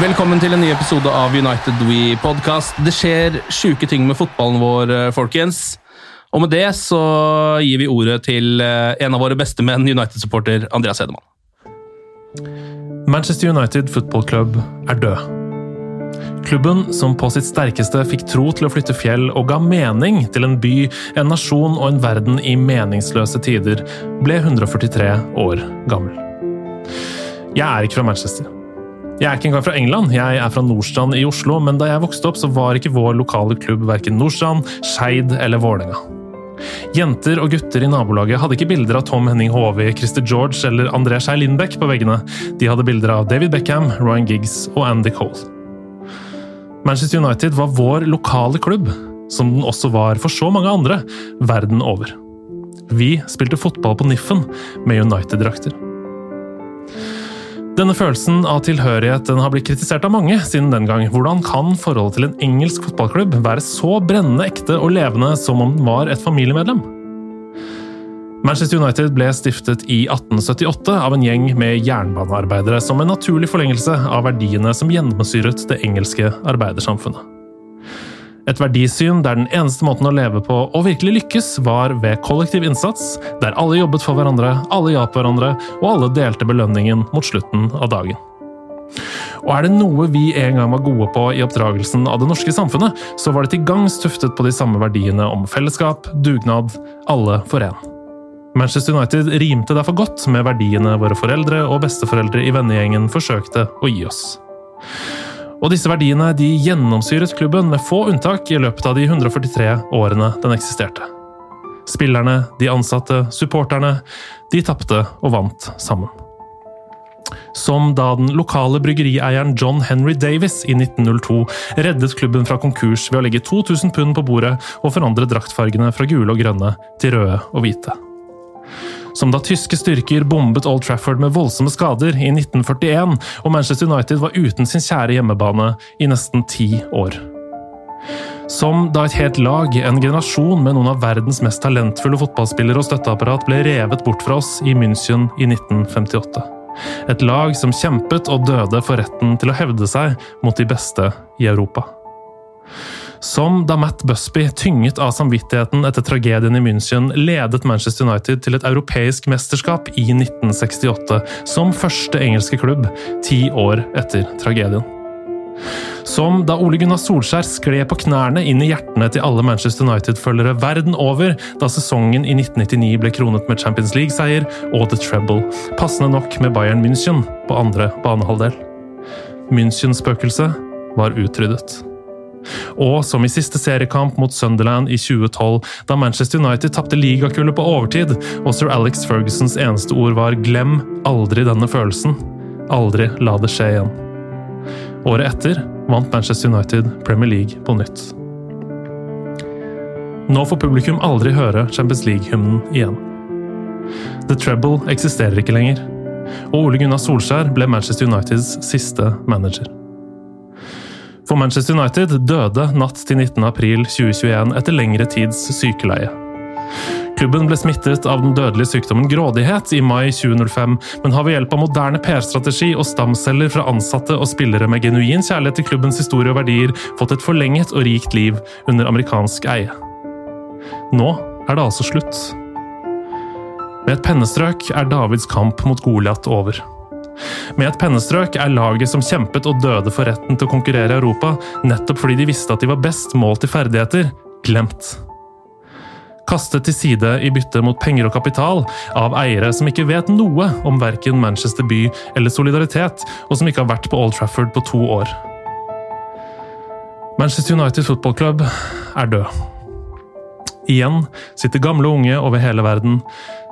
Velkommen til en ny episode av United We Podcast. Det skjer sjuke ting med fotballen vår, eh, folkens. Og med det så gir vi ordet til eh, en av våre beste menn, United-supporter Andreas Hedemann. Manchester United Football Club er død. Klubben som på sitt sterkeste fikk tro til å flytte fjell og ga mening til en by, en nasjon og en verden i meningsløse tider, ble 143 år gammel. Jeg er ikke fra Manchester. Jeg er ikke engang fra England, jeg er fra Nordstrand i Oslo, men da jeg vokste opp, så var ikke vår lokale klubb verken Nordstrand, Skeid eller Vålerenga. Jenter og gutter i nabolaget hadde ikke bilder av Tom Henning Håvi, Christer George eller André Skei Lindbekk på veggene. De hadde bilder av David Beckham, Ryan Giggs og Andy Cole. Manchester United var vår lokale klubb, som den også var for så mange andre verden over. Vi spilte fotball på Niffen med United-drakter. Denne følelsen av tilhørighet den har blitt kritisert av mange siden den gang. Hvordan kan forholdet til en engelsk fotballklubb være så brennende ekte og levende som om den var et familiemedlem? Manchester United ble stiftet i 1878 av en gjeng med jernbanearbeidere som en naturlig forlengelse av verdiene som gjennomsyret det engelske arbeidersamfunnet. Et verdisyn der den eneste måten å leve på og virkelig lykkes, var ved kollektiv innsats, der alle jobbet for hverandre, alle hjalp hverandre, og alle delte belønningen mot slutten av dagen. Og er det noe vi en gang var gode på i oppdragelsen av det norske samfunnet, så var det til gangs tuftet på de samme verdiene om fellesskap, dugnad, alle for én. Manchester United rimte derfor godt med verdiene våre foreldre og besteforeldre i vennegjengen forsøkte å gi oss. Og disse verdiene de gjennomsyret klubben med få unntak i løpet av de 143 årene den eksisterte. Spillerne, de ansatte, supporterne, de tapte og vant sammen. Som da den lokale bryggerieieren John Henry Davis i 1902 reddet klubben fra konkurs ved å legge 2000 pund på bordet og forandre draktfargene fra gule og grønne til røde og hvite som da tyske styrker bombet Old Trafford med voldsomme skader i 1941, og Manchester United var uten sin kjære hjemmebane i nesten ti år. Som da et helt lag, en generasjon med noen av verdens mest talentfulle fotballspillere og støtteapparat ble revet bort fra oss i München i 1958. Et lag som kjempet og døde for retten til å hevde seg mot de beste i Europa. Som da Matt Busby, tynget av samvittigheten etter tragedien i München, ledet Manchester United til et europeisk mesterskap i 1968, som første engelske klubb, ti år etter tragedien. Som da Ole Gunnar Solskjær skled på knærne inn i hjertene til alle Manchester United-følgere verden over da sesongen i 1999 ble kronet med Champions League-seier og The Treble, passende nok med Bayern München på andre banehalvdel. München-spøkelset var utryddet. Og som i siste seriekamp mot Sunderland i 2012, da Manchester United tapte ligakullet på overtid, og sir Alex Fergusons eneste ord var 'glem aldri denne følelsen'. Aldri la det skje igjen. Året etter vant Manchester United Premier League på nytt. Nå får publikum aldri høre Champions League-hymnen igjen. The Treble eksisterer ikke lenger. og Ole Gunnar Solskjær ble Manchester Uniteds siste manager. For Manchester United døde natt til 19. april 2021 etter lengre tids sykeleie. Klubben ble smittet av den dødelige sykdommen grådighet i mai 2005, men har ved hjelp av moderne PR-strategi og stamceller fra ansatte og spillere med genuin kjærlighet til klubbens historie og verdier fått et forlenget og rikt liv under amerikansk eie. Nå er det altså slutt. Med et pennestrøk er Davids kamp mot Goliat over. Med et pennestrøk er laget som kjempet og døde for retten til å konkurrere i Europa, nettopp fordi de visste at de var best målt i ferdigheter, glemt. Kastet til side i bytte mot penger og kapital av eiere som ikke vet noe om verken Manchester by eller solidaritet, og som ikke har vært på Old Trafford på to år. Manchester United Football Club er død. Igjen sitter gamle unge over hele verden,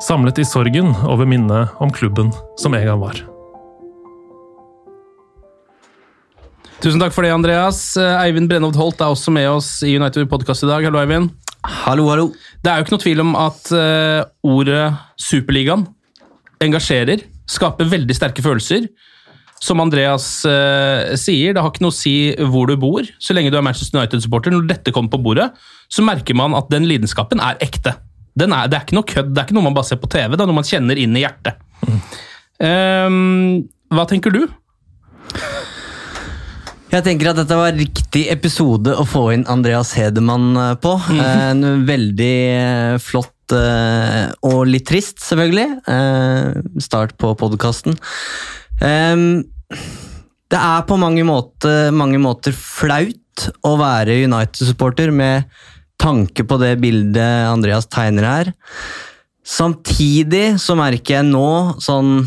samlet i sorgen over minnet om klubben som en gang var. Tusen takk for det, Andreas. Eh, Eivind Brennhovd Holt er også med oss i United Podcast i dag. Hallo, Eivind. Hallo, hallo. Det er jo ikke noe tvil om at uh, ordet Superligaen engasjerer, skaper veldig sterke følelser. Som Andreas uh, sier, det har ikke noe å si hvor du bor, så lenge du er Manchester United-supporter. Når dette kommer på bordet, så merker man at den lidenskapen er ekte. Er, det er ikke noe kødd, det er ikke noe man bare ser på TV, det er noe man kjenner inn i hjertet. Mm. Um, hva tenker du? Jeg tenker at dette var riktig episode å få inn Andreas Hedemann eh, på. Mm. En veldig eh, flott og litt trist, selvfølgelig, start på podkasten. Det er på mange måter, mange måter flaut å være United-supporter med tanke på det bildet Andreas tegner her. Samtidig så merker jeg nå sånn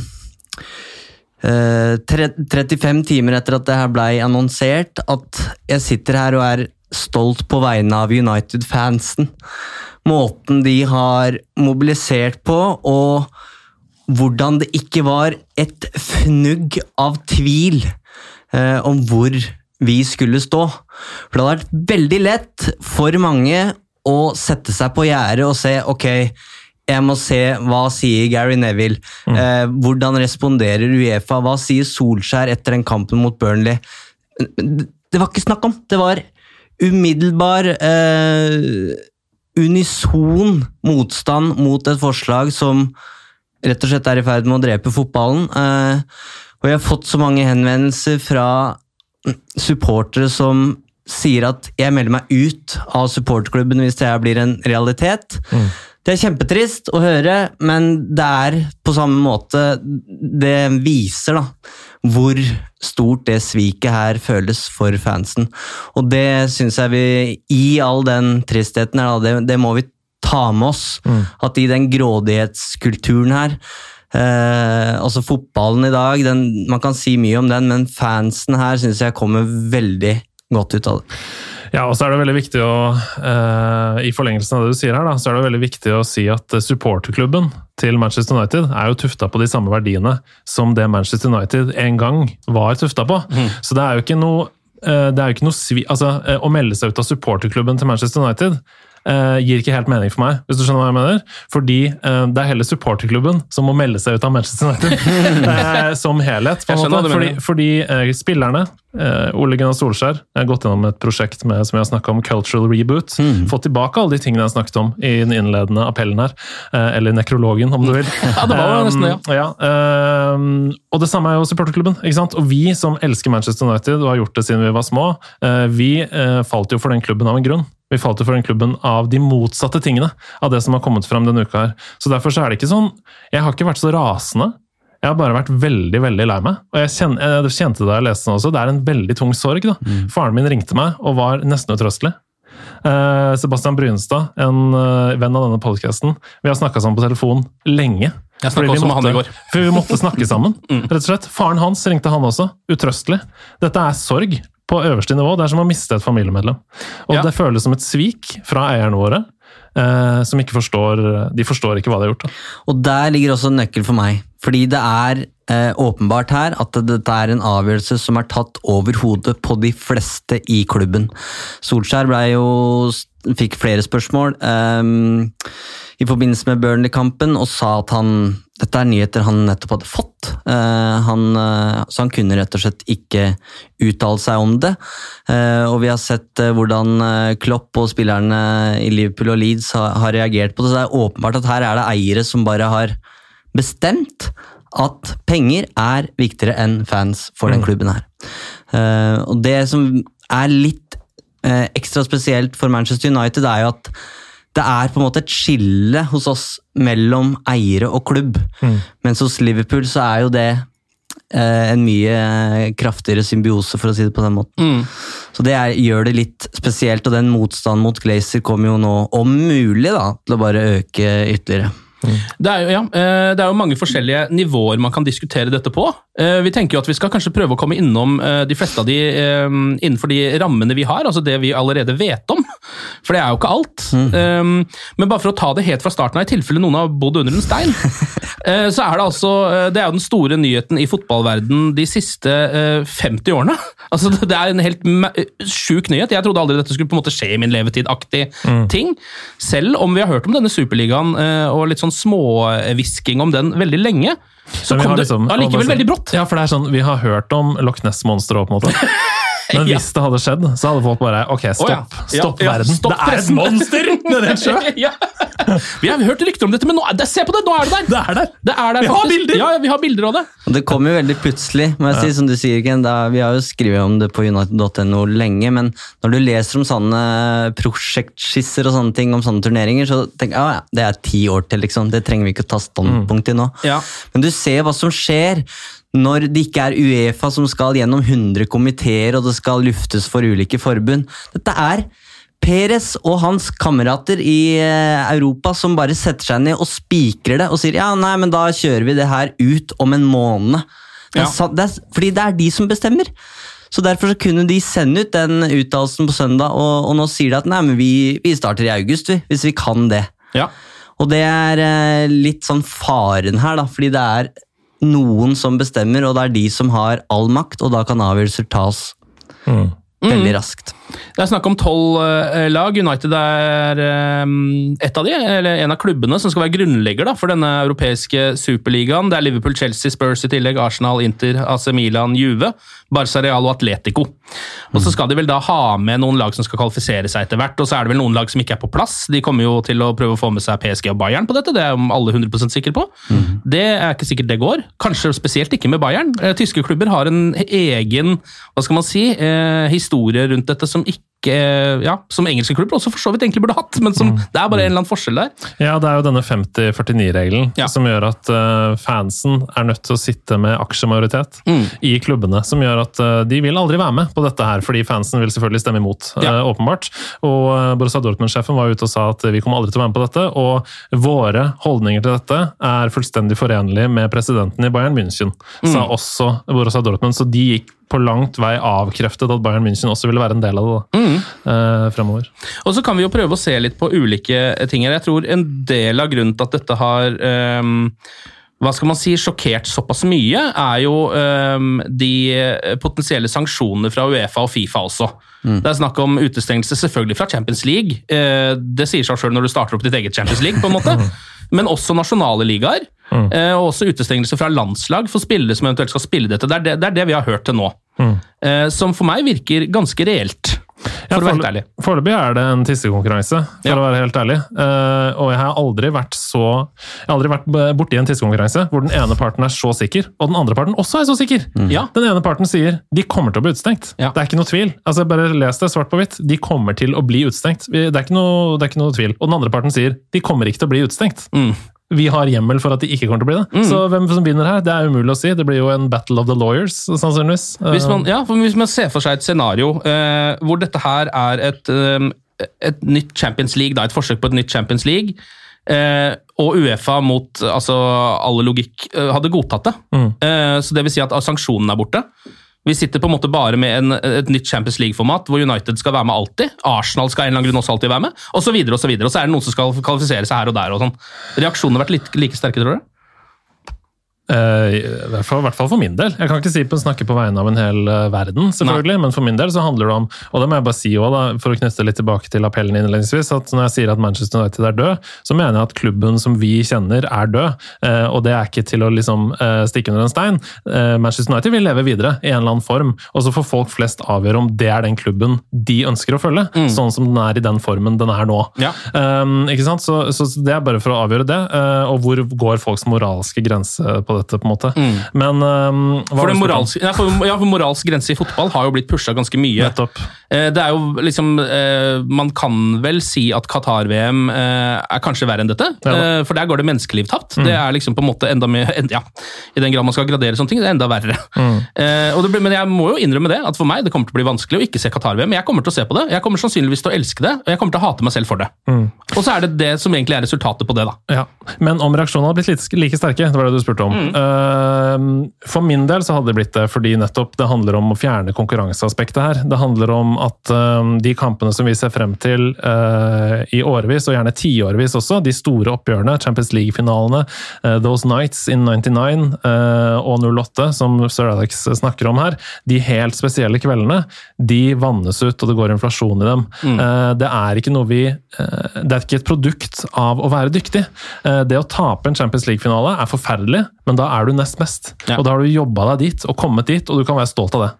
35 eh, timer etter at det her blei annonsert, at jeg sitter her og er stolt på vegne av United-fansen. Måten de har mobilisert på, og hvordan det ikke var et fnugg av tvil eh, om hvor vi skulle stå. For det hadde vært veldig lett for mange å sette seg på gjerdet og se ok, jeg må se hva sier Gary Neville. Mm. Eh, hvordan responderer Uefa? Hva sier Solskjær etter den kampen mot Burnley? Det var ikke snakk om! Det var umiddelbar eh, unison motstand mot et forslag som rett og slett er i ferd med å drepe fotballen. Eh, og jeg har fått så mange henvendelser fra supportere som sier at jeg melder meg ut av supporterklubben hvis det her blir en realitet. Mm. Det er kjempetrist å høre, men det er på samme måte Det viser da hvor stort det sviket her føles for fansen. Og det syns jeg vi, i all den tristheten her, det, det, må vi ta med oss. Mm. At i den grådighetskulturen her eh, Altså fotballen i dag, den, man kan si mye om den, men fansen her syns jeg kommer veldig godt ut av det. Ja, og så er det veldig viktig å uh, I forlengelsen av det du sier her, da, så er det veldig viktig å si at supporterklubben til Manchester United er jo tufta på de samme verdiene som det Manchester United en gang var tufta på. Mm. Så det er jo ikke noe, uh, det er jo ikke noe svi, altså, uh, Å melde seg ut av supporterklubben til Manchester United Uh, gir ikke helt mening for meg, hvis du skjønner hva jeg mener. Fordi uh, det er heller supporterklubben som må melde seg ut av Manchester United uh, som helhet. på en måte. Fordi, fordi spillerne, Ole Gunnar Solskjær, har gått gjennom et prosjekt med, som jeg har snakka om, Cultural Reboot. Mm. Fått tilbake alle de tingene jeg snakket om i den innledende appellen her. eller nekrologen, om du vil. ja, det var nesten det, ja. ja og det samme er jo supporterklubben. ikke sant? Og vi som elsker Manchester United og har gjort det siden vi var små, vi falt jo for den klubben av en grunn. Vi falt jo for den klubben av de motsatte tingene av det som har kommet frem denne uka. her. Så Derfor så er det ikke sånn Jeg har ikke vært så rasende. Jeg har bare vært veldig veldig lei meg. Og jeg, kjente, jeg kjente da jeg leste den også, det er en veldig tung sorg. da. Mm. Faren min ringte meg og var nesten utrøstelig. Eh, Sebastian Brynstad, en uh, venn av denne podkasten, vi har snakka sammen på telefon lenge. Jeg snakka også med han i går. For vi måtte snakke sammen. mm. rett og slett. Faren hans ringte han også, utrøstelig. Dette er sorg på øverste nivå. Det er som å miste et familiemedlem. Og ja. det føles som et svik fra eierne våre. Eh, som ikke forstår De forstår ikke hva de har gjort. Da. Og der ligger også en nøkkel for meg. Fordi det er eh, åpenbart her at dette er en avgjørelse som er tatt over hodet på de fleste i klubben. Solskjær jo fikk flere spørsmål. Um, i forbindelse med Burnley-kampen og sa at han Dette er nyheter han nettopp hadde fått, eh, han, eh, så han kunne rett og slett ikke uttale seg om det. Eh, og vi har sett hvordan Klopp og spillerne i Liverpool og Leeds har, reagert på det, så det er åpenbart at her er det eiere som bare har bestemt at penger er viktigere enn fans for den klubben her. Og det som er litt ekstra spesielt for Manchester United, er jo at det er på en måte et skille hos oss mellom eiere og klubb. Mens hos Liverpool så er jo det eh, en mye kraftigere symbiose, for å si det på den måten. Så det er, gjør det litt spesielt, og den motstanden mot Glazer kommer jo nå, om mulig, da, til å bare øke ytterligere. Det er, jo, ja, eh, det er jo mange forskjellige nivåer man kan diskutere dette på. Eh, Vi tenker jo at vi skal kanskje prøve å komme innom eh, de fleste av de innenfor de rammene vi har, altså det vi allerede vet om. For det er jo ikke alt. Eh, Men bare for å ta det helt fra starten av, i tilfelle noen har bodd under en stein, uh, så er det altså eh, Det er jo den store nyheten i fotballverden de siste uh, 50 årene. Altså Det er en helt sjuk nyhet. Jeg trodde aldri dette skulle på en måte skje i min levetid-aktig ting. Selv om vi har hørt om denne superligaen uh, og litt sånn småhvisking om den veldig lenge, så Men kom det liksom- allikevel veldig brått. Ja, for det er sånn, Vi har hørt om Loch Ness-monsteret, på en måte. Men Ja. hvis det hadde skjedd, så hadde folk bare Ok, stopp. Oh, ja. Stopp Ja, ja, verden. stopp det er et monster nedi en sjø! Vi har hørt rykter om dette, men nå, det- se på det! Nå er det der! Det er der! Det er der Vi har bilder! Ja, ja, vi har bilder av det. Det kom jo veldig plutselig, må jeg si, som du sier, Ken. Da, vi har jo skrevet om det på united.no lenge, men når du leser om sånne prosjektskisser og sånne ting om sånne turneringer, så tenker jeg ja, ja, det er ti år til, liksom. Det trenger vi ikke å ta standpunkt i nå. Ja. Men du ser hva som skjer når det ikke er Uefa som skal gjennom 100 komiteer, og det skal luftes for ulike forbund. Dette er Peres og hans kamerater i eh, Europa som bare setter seg ned og spikrer det og sier ja, nei, men da kjører vi det her ut om en måned. Det er, Ja. det er, fordi det er de som bestemmer. Så Derfor så kunne de sende ut den uttalelsen på søndag, og, og nå sier de at nei, men vi, vi starter i august, vi, hvis vi kan det. Ja. Og det er eh, litt sånn faren her, da, fordi det er noen som bestemmer, og det er de som har all makt, og da kan avgjørelser tas veldig raskt. Det er snakk om tolv eh, lag. United er et av de, eller en av klubbene som skal være grunnlegger da, for denne europeiske superligaen. Det er Liverpool, Chelsea, Spurs i tillegg, Arsenal, Inter, AC Milan, Juve, Barca Real og Atletico. Og Så skal de vel da ha med noen lag som skal kvalifisere seg etter hvert, og så er det vel noen lag som ikke er på plass. De kommer jo til å prøve å få med seg PSG og Bayern på dette, det er alle 100 sikre på. Det er ikke sikkert det går. Kanskje spesielt ikke med Bayern. Eh, Tyske klubber har en egen hva skal man si, eh, historie rundt dette som ikke ja, som engelske klubber også for så vidt egentlig burde hatt, men som, det er bare en eller annen forskjell der. Ja, det er jo denne 50-49-regelen Ja. som gjør at uh, fansen er nødt til å sitte med aksjemajoritet i klubbene. Som gjør at uh, de vil aldri være med på dette her, fordi fansen vil selvfølgelig stemme imot. ja. uh, åpenbart. Og Borussia Dortmund-sjefen var ute og sa at vi kommer aldri til å være med på dette. Og våre holdninger til dette er fullstendig forenlige med presidenten i Bayern München, sa også Borussia Dortmund. Så de gikk på langt vei avkreftet at Bayern München også ville være en del av det da, eh, fremover. Og så kan vi jo prøve å se litt på ulike ting her. Jeg tror en del av grunnen til at dette har eh, hva skal man si, sjokkert såpass mye, er jo um, de potensielle sanksjonene fra Uefa og Fifa også. Det er snakk om utestengelse selvfølgelig fra Champions League. Uh, det sier seg sjøl når du starter opp ditt eget Champions League, på en måte. Men også nasjonale ligaer. eh, Og også utestengelse fra landslag for spillere som eventuelt skal spille dette. Det er det, det, er det vi har hørt til nå. Eh, Som for meg virker ganske reelt, Ja, for å være helt ærlig. Foreløpig er det en tissekonkurranse, for Ja. å være helt ærlig. Eh, og jeg har aldri vært så Jeg har aldri vært borti en tissekonkurranse hvor den ene parten er så sikker, og den andre parten også er så sikker. Ja. Den ene parten sier de kommer til å bli utestengt. Ja. Det er ikke noe tvil. Altså, bare les det svart på hvitt. De kommer til å bli utestengt. Det er, ikke noe, det er ikke noe tvil. Og den andre parten sier de kommer ikke til å bli utestengt. Mm. Vi har hjemmel for at de ikke kommer til å bli det. Så hvem som vinner her, det er umulig å si. Det blir jo en battle of the lawyers, sannsynligvis. Hvis man, ja, for hvis man ser for seg et scenario eh, hvor dette her er et, eh, et nytt Champions League, da, et forsøk på et nytt Champions League, eh, og Uefa mot altså, alle logikk eh, hadde godtatt det. Eh, så det vil si at sanksjonene er borte. Vi sitter på en måte bare med en, et nytt Champions League-format hvor United skal være med alltid. Arsenal skal en eller annen grunn også alltid være med, og så videre og så videre. Og så er det noen som skal kvalifisere seg her og der. og sånn. Reaksjonene har vært like sterke, tror du? Eh, I hvert fall, i hvert fall for min del. Jeg kan ikke si på, snakke på vegne av en hel eh, verden, selvfølgelig, men for min del så handler det om Og det må jeg bare si også, da, for å knytte litt tilbake til appellen innledningsvis, at når jeg sier at Manchester United er død, så mener jeg at klubben som vi kjenner, er død. Eh, og det er ikke til å liksom stikke under en stein. Manchester United vil leve videre i en eller annen form, og så får folk flest avgjøre om det er den klubben de ønsker å følge, sånn som den er i den formen den er nå. Ja. Um, ikke sant? Så, så det er bare for å avgjøre det, og hvor går folks moralske grense på dette, på en måte. Men um, For, moralske, ja, for, ja, for moralsk grense i fotball har jo blitt pusha ganske mye. Nettopp. Eh, Det er jo liksom eh, Man kan vel si at Qatar-VM er kanskje verre enn dette. Ja. For der går det menneskeliv tapt. Det er liksom på en måte enda mer Ja, i den grad man skal gradere sånne ting, det er enda verre. Mm. blir, men jeg må jo innrømme det, at for meg det kommer til å bli vanskelig å ikke se Qatar-VM. Jeg kommer til å se på det, jeg kommer sannsynligvis til å elske det, og jeg kommer til å hate meg selv for det. Og så er det det som egentlig er resultatet på det, da. Ja, Men om reaksjonene hadde blitt like sterke, det var det du spurte om. Eh, for min del så hadde det blitt det, fordi nettopp det handler om å fjerne konkurranseaspektet her. Det handler om at eh, de kampene som vi ser frem til eh, i årevis, og gjerne tiårevis også, de store oppgjørene, Champions League-finalene, eh, Those Nights in 99 eh, og 08, som Sir Alex snakker om her, de helt spesielle kveldene, de vannes ut, og det går inflasjon i dem. Eh, det er ikke noe vi Det er ikke et produkt av å være dyktig. Det å tape en Champions League-finale er forferdelig, men da er du nest best. Ja. Og da har du jobba deg dit og kommet dit, og du kan være stolt av det.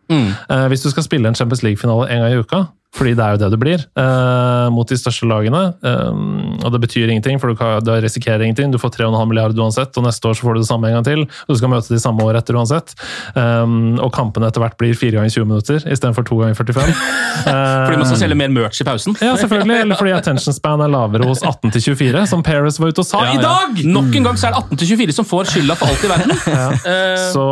Eh, hvis du skal spille en Champions League-finale en gang i uka, fordi det er jo det du blir, eh, mot de største lagene. Eh, og det betyr ingenting, for du, kan, du risikerer ingenting. Du får 3,5 milliarder uansett, og neste år så får du det samme en gang til. Og du skal møte de samme året etter uansett. Eh, og kampene etter hvert blir 4 ganger 20 minutter istedenfor 2 ganger 45. Fordi man skal selge mer merch i pausen. Ja, selvfølgelig. Eller fordi attention span er lavere hos 18 til 24, som Paris var ute og sa Ja, i ja. dag! Nok en gang så er det 18 til 24 som får skylda for alt i verden. ja. Så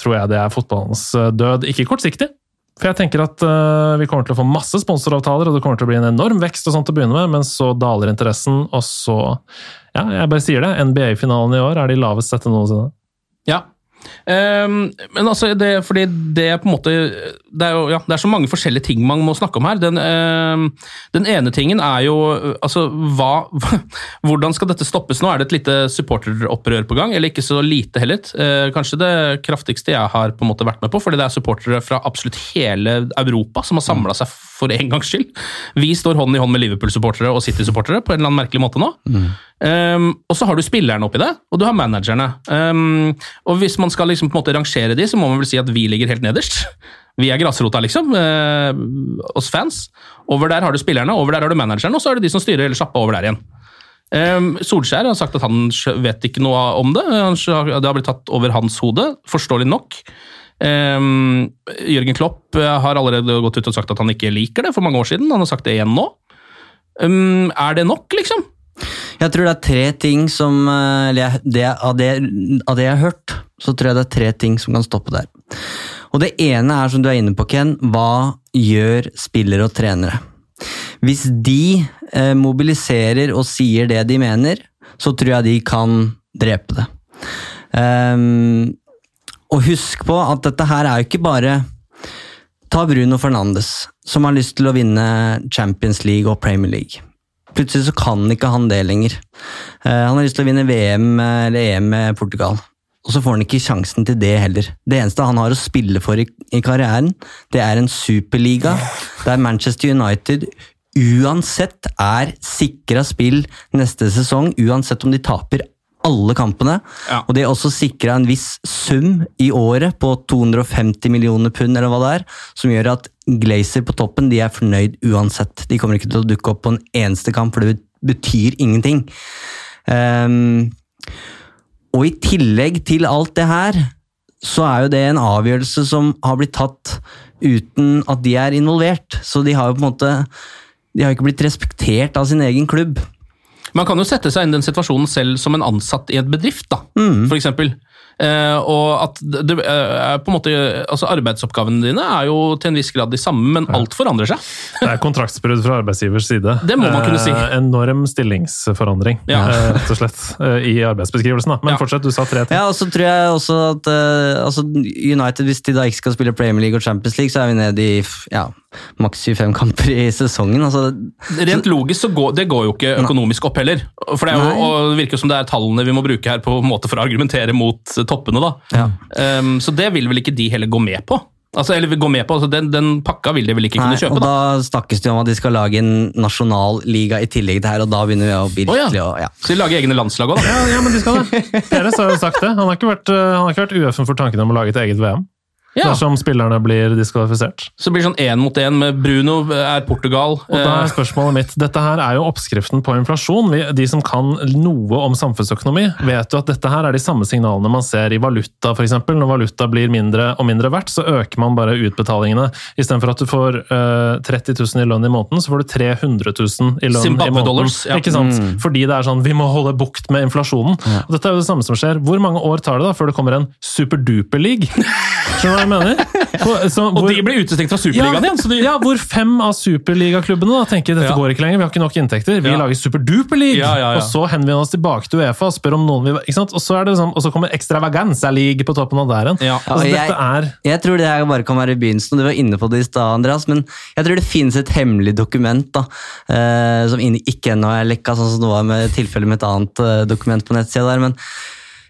tror jeg det er fotballens eh, død. Ikke kortsiktig. For jeg tenker at uh, vi kommer til å få masse sponsoravtaler, og det kommer til å bli en enorm vekst og sånt å begynne med, men så daler interessen, og så Ja, jeg bare sier det. NBA-finalen i år er de lavest sette noensinne. Ja. Ehm, men altså, det, fordi det er på en måte det er, jo, ja, det er så mange forskjellige ting man må snakke om her. Den, ehm, den ene tingen er jo altså, hva, Hvordan skal dette stoppes nå? Er det et lite supporteropprør på gang? Eller ikke så lite heller. Uh, kanskje det kraftigste jeg har på en måte vært med på, fordi det er supportere fra absolutt hele Europa som har samla seg for en gangs skyld. Vi står hånd i hånd med Liverpool-supportere og City-supportere på en eller annen merkelig måte nå. Um, og så har du spillerne oppi det, og du har managerne. Um, og hvis man skal liksom på en måte rangere de, så må man vel si at vi ligger helt nederst. Vi er grasrota, liksom. Uh, oss fans. Over der har du spillerne, over der har du manageren, og så er det de som styrer hele sjappa over der igjen. Um, Solskjær har sagt at han vet ikke noe om det. Det har blitt tatt over hans hode, forståelig nok. Um, Jørgen Klopp uh, har allerede gått ut og sagt at han ikke liker det for mange år siden. Han har sagt det igjen nå. Um, er det nok, liksom? Jeg tror det er tre ting som eh, eller det, av, det, av det jeg har hørt, så tror jeg det er tre ting som kan stoppe der. Og det ene er, som du er inne på, Ken, hva gjør spillere og trenere? Hvis de eh, mobiliserer og sier det de mener, så tror jeg de kan drepe det. Ehm, og husk på at dette her er jo ikke bare Ta Bruno Fernandes, som har lyst til å vinne Champions League og Premier League. Plutselig så kan ikke han det lenger. Eh, han har lyst til å vinne VM eller EM med Portugal. Og så får han ikke sjansen til det heller. Det eneste han har å spille for i, i karrieren, det er en superliga der Manchester United uansett er sikra spill neste sesong, uansett om de taper alle kampene. Ja. Og de er også sikra en viss sum i året på 250 millioner pund, eller hva det er, som gjør at Glazer på toppen de er fornøyd uansett. De kommer ikke til å dukke opp på en eneste kamp, for det betyr ingenting. Um, og i tillegg til alt det her, så er jo det en avgjørelse som har blitt tatt uten at de er involvert. Så de har jo på en måte De har ikke blitt respektert av sin egen klubb. Man kan jo sette seg inn i den situasjonen selv som en ansatt i et bedrift, da, for eksempel. Eh, og at det, det er på en måte, altså Arbeidsoppgavene dine er jo til en viss grad de samme, men alt forandrer seg. Det er kontraktsbrudd fra arbeidsgivers side. Det må man kunne si. Eh, enorm stillingsforandring, Ja. eh, rett og slett, eh, i arbeidsbeskrivelsen. Da. Men Ja. fortsett, du sa tre ting. Ja, og så tror jeg også at eh, altså United, hvis de da ikke skal spille Premier League og Champions League, så er vi nede i ja, maks 25 kamper i sesongen. Altså, Rent logisk så går det går jo ikke økonomisk opp heller. For det, er jo, og det virker som det er tallene vi må bruke her på en måte for å argumentere mot toppene. da. Ja. Um, så det vil vel ikke de heller gå med på? Altså, eller gå med på, altså Den, den pakka vil de vel ikke Nei, kunne kjøpe? og da. da snakkes det om at de skal lage en nasjonalliga i tillegg til her, og da begynner vi å bli ja. virkelig å ja. Så de lager egne landslag òg, da? Ja, ja, men de skal det. Peres har jo sagt det. Han har ikke vært, eh, han har ikke vært uøffen for tanken om å lage et eget VM. Ja. Dersom spillerne blir diskvalifisert. Så det blir sånn én mot én med Bruno er Portugal. Og da Eh, er spørsmålet mitt, Dette her er jo oppskriften på inflasjon. De som kan noe om samfunnsøkonomi, vet jo at dette her er de samme signalene man ser i valuta, f.eks. Når valuta blir mindre og mindre verdt, så øker man bare utbetalingene. Istedenfor at du får eh, 30 000 i lønn i måneden, så får du 300 000 i lønn i måneden. dollars, ja. Ikke sant? Fordi det er sånn, vi må holde bukt med inflasjonen. Og dette er jo det samme som skjer. Hvor mange år tar det da før det kommer en superduper-league? Hva jeg mener? Så, så og de blir utestengt fra Superligaen igjen! Så de, ja, hvor fem av superligaklubbene da tenker dette Ja. går ikke lenger, vi har ikke nok inntekter, vi Ja. lager superduper-league! Ja, ja, ja. Og så henvender vi oss tilbake til Uefa og spør om noen vil ikke sant? Og så, er det sånn, og så kommer extravaganza-league på toppen av der igjen. Ja. Altså, Ja, dette er Jeg tror det her bare kan være begynnelsen, og du var inne på det i stad, Andreas, men jeg tror det finnes et hemmelig dokument da, eh, som ikke ennå er lekka, sånn som det var med tilfellet med et annet eh, dokument på nettsida der, men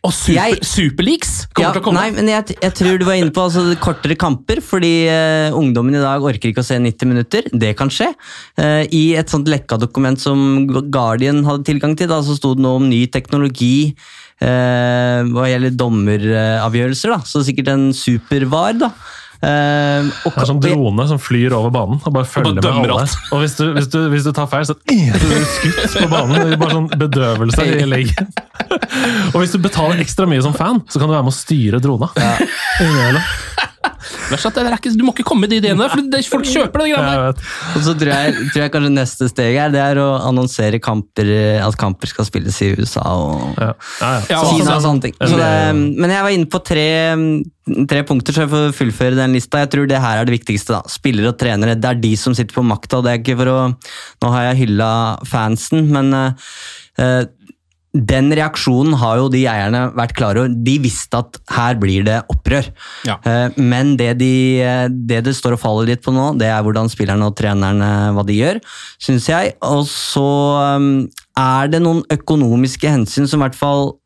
og super, Jeg- Superleaks kommer ja, til å komme. Nei, men jeg, jeg tror du var inne på altså, kortere kamper, fordi uh, ungdommen i dag orker ikke å se 90 minutter. Det kan skje. Uh, I et sånt lekka dokument som Guardian hadde tilgang til, da, så sto det noe om ny teknologi uh, hva gjelder dommeravgjørelser. da, Så sikkert en super-var. da. Eh, og, det er sånn drone som flyr over banen og bare følger med alle. Og hvis du, hvis, du, hvis du tar feil, så, blir du skutt på banen. Det er Bare sånn bedøvelse i leggen. Og hvis du betaler ekstra mye som fan, så kan du være med å styre drona. Innimellom. Verst at det er ikke, du må ikke komme med de ideene, for det, folk kjøper det greiene der. Og så tror jeg, tror jeg kanskje neste steg er det er å annonsere kamper, at kamper skal spilles i USA og Ja. Ja, ja. Kina og sånne ting. Så det, men jeg var inne på tre, tre punkter, så jeg får fullføre den lista. Jeg tror det her er det viktigste. da. Spillere og trenere, det er de som sitter på makta. og det er ikke for å, Nå har jeg hylla fansen, men eh, eh, den reaksjonen har jo de eierne vært klar over. De visste at her blir det opprør. Ja. Eh, Men det, de, eh, det det står og faller litt på nå, det er hvordan spillerne og trenerne hva de gjør, syns jeg. Og så um, er det noen økonomiske hensyn som i hvert fall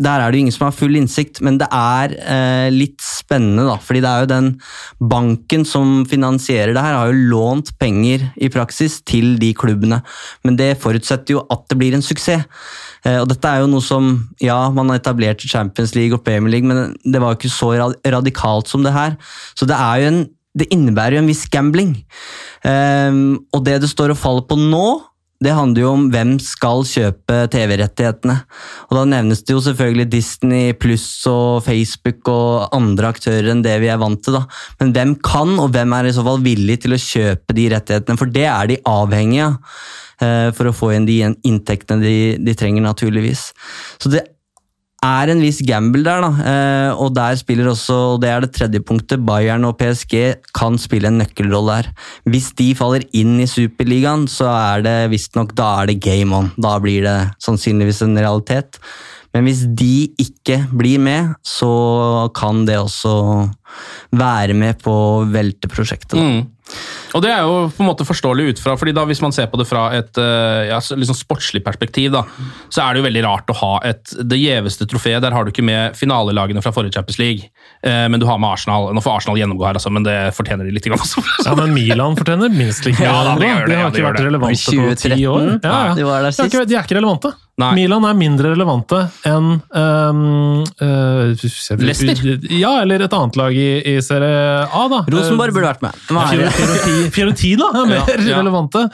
der er det jo ingen som har full innsikt, men det er eh, litt spennende, da. Fordi det er jo den banken som finansierer det her, har jo lånt penger i praksis til de klubbene. Men det forutsetter jo at det blir en suksess. Eh, og dette er jo noe som Ja, man har etablert Champions League og Premier League, men det var jo ikke så radikalt som det her. Så det er jo en det innebærer jo en viss gambling. Eh, og det det står og faller på nå, det handler jo om hvem skal kjøpe TV-rettighetene. Og da nevnes det jo selvfølgelig Disney pluss og Facebook og andre aktører enn det vi er vant til. da. Men hvem kan, og hvem er i så fall villig til å kjøpe de rettighetene? For det er de avhengige av for å få inn de inntektene de, de trenger, naturligvis. Så det er en viss gamble der, da. Eh, og der spiller også, og det er det tredje punktet, Bayern og PSG kan spille en nøkkelrolle her. Hvis de faller inn i Superligaen, så er det visstnok da er det game on. Da blir det sannsynligvis en realitet. Men hvis de ikke blir med, så kan det også være med på å velte prosjektet. Mm. Og det er jo på en måte forståelig ut fra, fordi da hvis man ser på det fra et eh, ja, liksom sportslig perspektiv, da, så er det jo veldig rart å ha et, det gjeveste trofeet. Der har du ikke med finalelagene fra forrige Champions League, eh, men du har med Arsenal. Nå får Arsenal gjennomgå her, altså, men det fortjener de litt. Også. ja, men Milan fortjener minst like ja, da, det. De, de har ikke vært relevante på ti år. Ja, ja. De, var der sist. de er ikke relevante. Nei. Milan er mindre relevante enn um, uh, Leicester? Ja, eller et annet lag i, i serie A, da. Rosenborg burde vært med. Nei. 4 og 10, da, er mer ja, ja. relevante.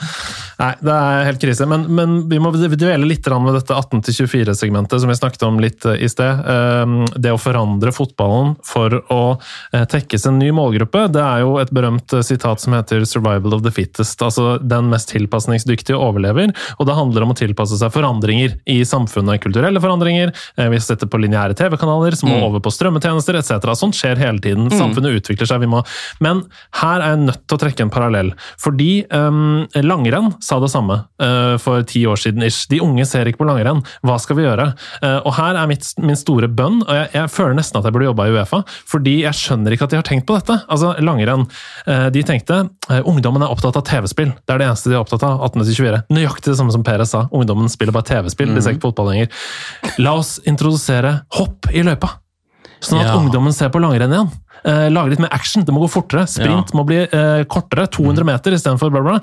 Nei, det er helt krise. Men, men vi må dvele litt ved dette 18-24-segmentet som vi snakket om litt eh, i sted. Ehm, det å forandre fotballen for å eh, tekkes en ny målgruppe, det er jo et berømt eh, sitat som heter 'survival of the fittest'. Altså den mest tilpasningsdyktige overlever, og det handler om å tilpasse seg forandringer i samfunnet. Kulturelle forandringer, vi setter på lineære TV-kanaler små må mm. over på strømmetjenester etc. Sånt skjer hele tiden. Samfunnet utvikler seg, vi må Men her er jeg nødt til å trekke en parallell. Fordi um, langrenn sa det samme uh, for ti år siden. ish. De unge ser ikke på langrenn. Hva skal vi gjøre? Uh, og her er mitt, min store bønn, og jeg, jeg føler nesten at jeg burde jobba i Uefa, fordi jeg skjønner ikke at de har tenkt på dette. Altså, langrenn. Uh, de tenkte ungdommen er opptatt av TV-spill. Det er det eneste de er opptatt av. 18-24. Nøyaktig det samme som Perez sa. Ungdommen spiller bare TV-spill, de ser ikke fotball lenger. La oss introdusere hopp i løypa. Sånn at Ja. ungdommen ser på langrenn igjen. Eh, lage litt mer action. Det må gå fortere. Sprint må bli eh, kortere. 200 meter istedenfor bla, bla.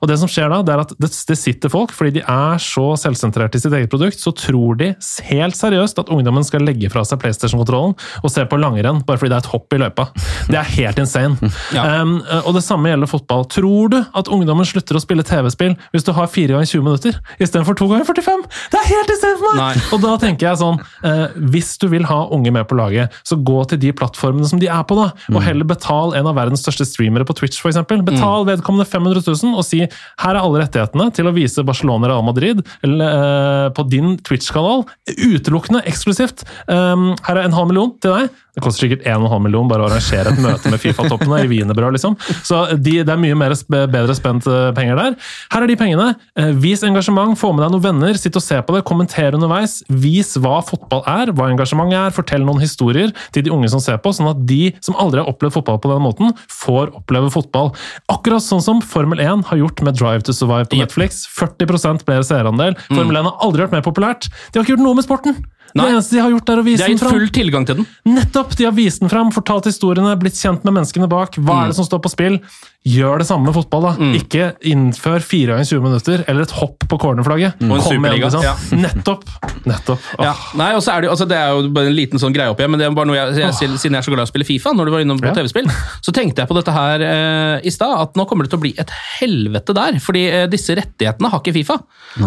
Og det som skjer da, det er at det, det sitter folk, fordi de er så selvsentrert i sitt eget produkt, så tror de helt seriøst at ungdommen skal legge fra seg PlayStation-kontrollen og se på langrenn bare fordi det er et hopp i løypa. Det er helt insane. Ja. Um, og det samme gjelder fotball. Tror du at ungdommen slutter å spille TV-spill hvis du har 4 ganger 20 minutter istedenfor 2 ganger 45? Det er helt insane for meg! Nei. Og da tenker jeg sånn, eh, hvis du vil ha unge med på laget, så gå til de plattformene som de er på, da. Og heller betal en av verdens største streamere på Twitch, f.eks. Betal vedkommende 500 000 og si her er alle rettighetene til å vise Barcelona Real Madrid eller, uh, på din Twitch-kanal. Utelukkende, eksklusivt. Um, her er en halv million til deg. Det koster sikkert 1,5 million bare å arrangere et møte med Fifa-toppene i wienerbrød, liksom. Så de, det er mye mer, bedre spent eh, penger der. Her er de pengene. Eh, Vis engasjement, få med deg noen venner, sitt og se på det, kommenter underveis. Vis hva fotball er, hva engasjement er, fortell noen historier til de unge som ser på, sånn at de som aldri har opplevd fotball på den måten, får oppleve fotball. Akkurat sånn som Formel 1 har gjort med Drive to Survive på Netflix. 40% mer seerandel. Formel 1 har aldri vært mer populært. De har ikke gjort noe med sporten! Nei. Det eneste de har gjort, er å De vise har den gitt fram. full tilgang til den. Nettopp! De har vist den fram, fortalt historiene, blitt kjent med menneskene bak. Hva er det som står på spill? Gjør det samme med fotball, da. Ikke innfør fire ganger 20 minutter, eller et hopp på cornerflagget. Og en superliga, liksom. ja. Nettopp! Nettopp. Oh. Ja. Nei, og så er det, jo, altså, det er jo bare en liten sånn greie opp igjen, men det er bare noe jeg, jeg, siden jeg er så glad i å spille Fifa, når du var innom på Ja. TV-spill, så tenkte jeg på dette her eh, i stad, at nå kommer det til å bli et helvete der, fordi eh, disse rettighetene har ikke Fifa.